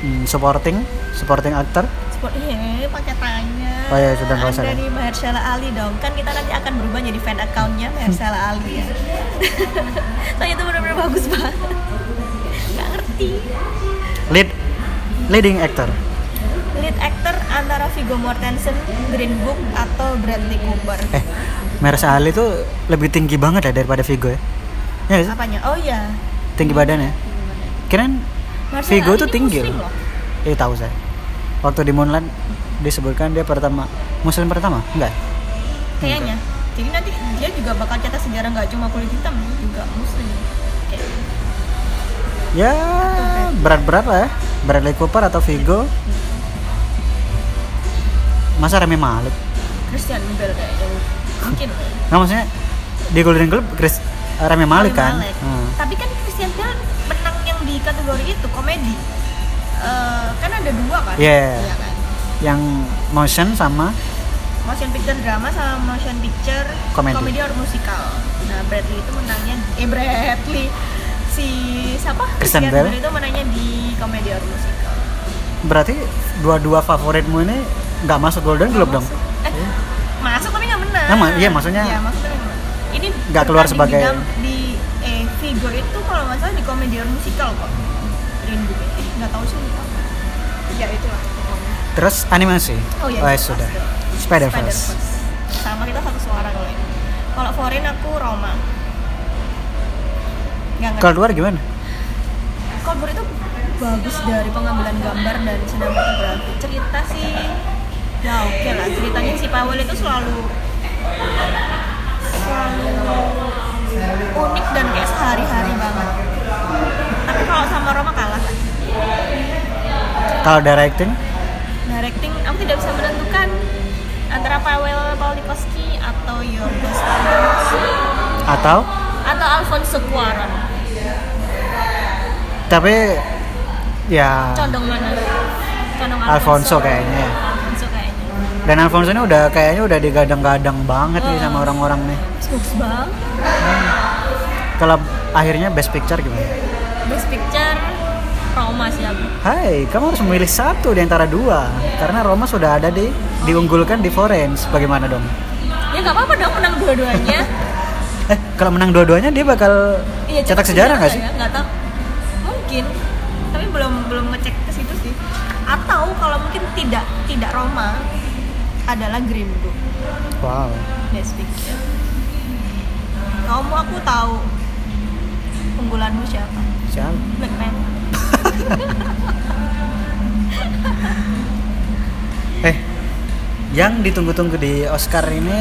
Hmm, supporting, supporting actor. Sport iya pakai tanya Oh iya, sudah nggak usah. dari Mahershala Ali dong kan kita nanti akan berubah jadi fan accountnya Mahershala [laughs] Ali ya [laughs] soalnya itu benar-benar bagus banget nggak ngerti Lead leading actor. lead actor antara Viggo Mortensen, Green Book atau Bradley Cooper Eh, Mahershala Ali tuh lebih tinggi banget ya daripada Vigo ya. Ya sih? apanya oh iya Tinggi badannya. Mahershala Vigo tuh tinggi loh. Iya tahu saya. Waktu di Moonlight disebutkan dia pertama Muslim pertama, enggak? kayaknya jadi nanti dia juga bakal cetak sejarah nggak cuma kulit hitam juga muslim Kayak Ya berat berapa ya? Bradley Cooper atau Vigo? Masa Rami Malek? Christian Bale kayaknya mungkin [laughs] Nggak maksudnya di Golden Globe Chris Rami Malek kan? Malek. Hmm. tapi kan Christian Bale menang yang di kategori itu komedi Eh, kan ada dua kan? Iya. Iya kan? Yang motion sama? Motion picture drama sama motion picture Komedi. or musikal nah Bradley itu menangnya eh Bradley si siapa? Christian Bale. itu menangnya di komedi or musikal berarti dua-dua favoritmu ini nggak masuk Golden Globe dong? eh masuk tapi nggak menang. Nah, iya, maksudnya- Iya, menang. ini Nggak keluar sebagai- di, dam- di eh Vigo itu kalau nggak salah di komedi or musikal kok Eh nggak tahu sih ya itulah pokoknya Terus animasi? oh iya ya jelas sudah. dong. Spider-Verse. sama kita satu suara kalau ini kalau foreign aku Roma Kalau luar gimana? Coldplay itu bagus dari pengambilan gambar dan sinematografi cerita sih ya oke lah ceritanya si Powell itu selalu selalu unik dan kayak sehari-hari banget kalau sama Roma kalah kan Kalau directing? directing aku tidak bisa menentukan antara Paweł Pawlikowski atau Yorgos Lanthimos Atau? atau Alfonso Cuarón Tapi ya condong mana condong Alfonso kayaknya. Alfonso kayaknya Dan Alfonso ini udah kayaknya udah digadang-gadang banget nih sama orang-orang nih. bagus banget Kalau akhirnya Best Picture gimana? Best Picture Roma sih aku Hai, kamu harus memilih satu di antara dua karena Roma sudah ada di diunggulkan di Florence. Bagaimana dong? ya nggak apa-apa dong menang dua-duanya [laughs] Eh, kalau menang dua-duanya dia bakal iya cetak sejarah nggak sih? ya? nggak tahu mungkin tapi belum belum ngecek ke situ sih atau kalau mungkin tidak tidak Roma adalah Green Book Wow. Best Picture kamu aku tahu unggulanmu siapa Siapa? [laughs] Eh, yang ditunggu-tunggu di Oscar ini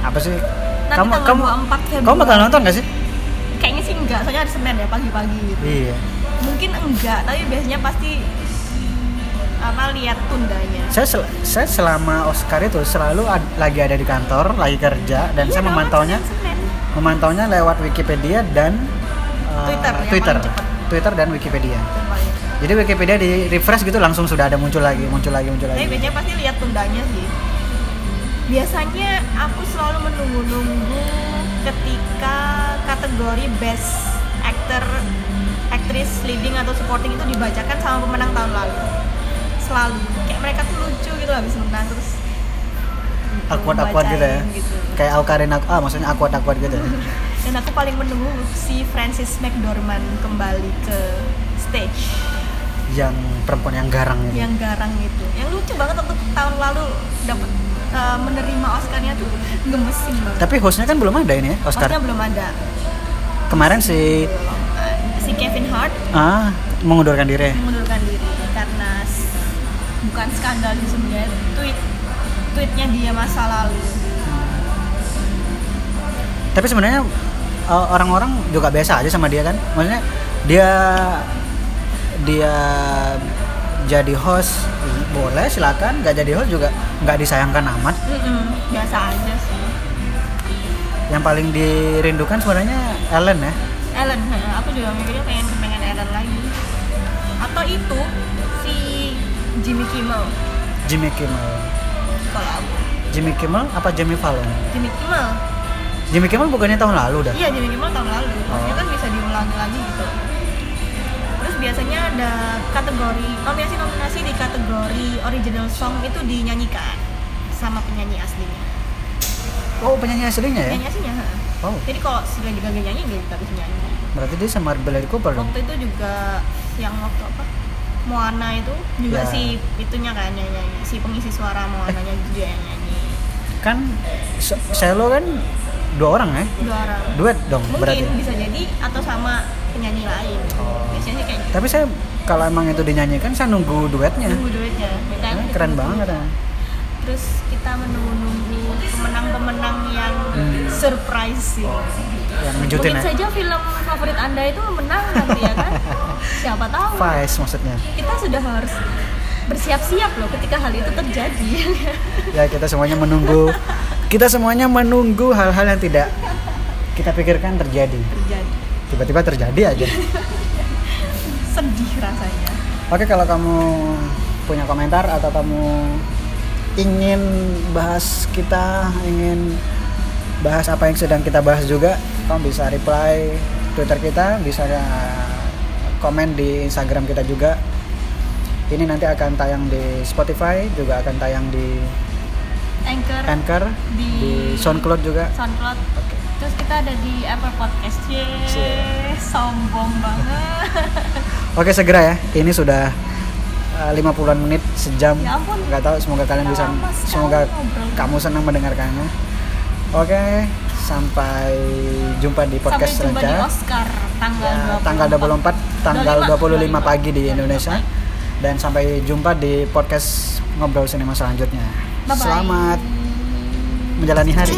apa sih? nanti kamu kamu 24 Februari. kamu bakal nonton gak sih Kayaknya sih enggak, soalnya hari Senin ya pagi-pagi gitu. iya Mungkin enggak, tapi biasanya pasti apa lihat tundanya. saya sel- saya selama Oscar itu selalu ad- lagi ada di kantor lagi kerja dan Iya saya memantaunya memantaunya lewat Wikipedia dan uh, Twitter, Twitter. Twitter dan Wikipedia jadi Wikipedia di refresh gitu langsung sudah ada muncul lagi muncul lagi muncul Tapi lagi biasanya pasti lihat tundanya sih. Biasanya aku selalu menunggu-nunggu ketika kategori best actor, aktris leading atau supporting itu dibacakan sama pemenang tahun lalu. Selalu kayak mereka tuh lucu gitu habis menang terus awkward awkward gitu ya gitu. kayak Aukarin aku ah maksudnya awkward awkward gitu ya [laughs] Dan aku paling menunggu si Francis McDormand kembali ke stage yang perempuan yang garang ini yang garang itu. Yang lucu banget untuk tahun lalu dapat eh, menerima Oscarnya tuh gemesin banget. tapi hostnya kan belum ada ini ya Oscar Oscar belum ada. kemarin si si Kevin Hart ah mengundurkan diri mengundurkan diri karena bukan skandal sih sebenarnya tweet tweetnya dia masa lalu tapi sebenarnya uh, orang-orang juga biasa aja sama dia kan. Maksudnya dia dia jadi host boleh silakan. Nggak jadi host juga nggak disayangkan amat. Mm-mm, biasa aja sih. Yang paling dirindukan sebenarnya Ellen ya. Ellen aku juga mikirnya pengen pengen Ellen lagi. Atau itu si Jimmy Kimmel. Jimmy Kimmel. Kalau aku. Jimmy Kimmel apa Jimmy Fallon? Jimmy Kimmel Jimmy Kimmel bukannya tahun lalu dah? Iya Jimmy Kimmel tahun lalu. Maksudnya Oh. kan bisa diulangi lagi gitu. Terus biasanya ada kategori nominasi nominasi di kategori original song itu dinyanyikan sama penyanyi aslinya. Oh penyanyi aslinya ya? Penyanyi aslinya he. oh. Jadi kalau si Lady Gaga nyanyi dia nggak bisa nyanyi. Berarti dia sama Bradley Cooper dong? Waktu itu juga yang waktu apa? Moana itu juga Ya. si itunya kan yang nyanyi si pengisi suara Moananya juga yang nyanyi. Kan Se- Selo kan dua orang ya dua orang. Duet dong mungkin berarti. bisa jadi atau sama penyanyi lain. Oh. biasanya kayak gitu. Tapi saya kalau emang itu dinyanyikan saya nunggu duetnya. Nunggu duitnya Kita Nah, keren banget ya. terus kita menunggu-nunggu pemenang-pemenang yang Hmm. surprise sih. Yang ngejutin mungkin ya saja film favorit anda itu menang nanti ya kan? [laughs] Siapa tahu. Vice maksudnya. Kita sudah harus bersiap-siap loh ketika hal itu terjadi. Ya kita semuanya menunggu [laughs] kita semuanya menunggu hal-hal yang tidak kita pikirkan terjadi. Terjadi. Tiba-tiba terjadi aja. [laughs] Sedih rasanya. Oke kalau kamu punya komentar atau kamu ingin bahas kita ingin bahas apa yang sedang kita bahas juga kamu bisa reply twitter kita bisa komen di instagram kita juga. Ini nanti akan tayang di Spotify juga akan tayang di anchor Anchor di, Di- SoundCloud juga soundcloud terus kita ada di Apple Podcast Ye, Cie. sombong banget [laughs] Oke segera ya. Ini sudah uh, 50-an menit sejam. Ya ampun. Nggak tahu semoga kalian bisa semoga ngobrol. kamu senang mendengarkannya. Oke, sampai jumpa di sampai podcast jumpa di selanjutnya. Oscar tanggal Ya, 24 tanggal 24, tanggal 25, 25 pagi di 25 Indonesia. pagi. Dan sampai jumpa di podcast ngobrol sinema selanjutnya. Bye-bye. Selamat menjalani hari.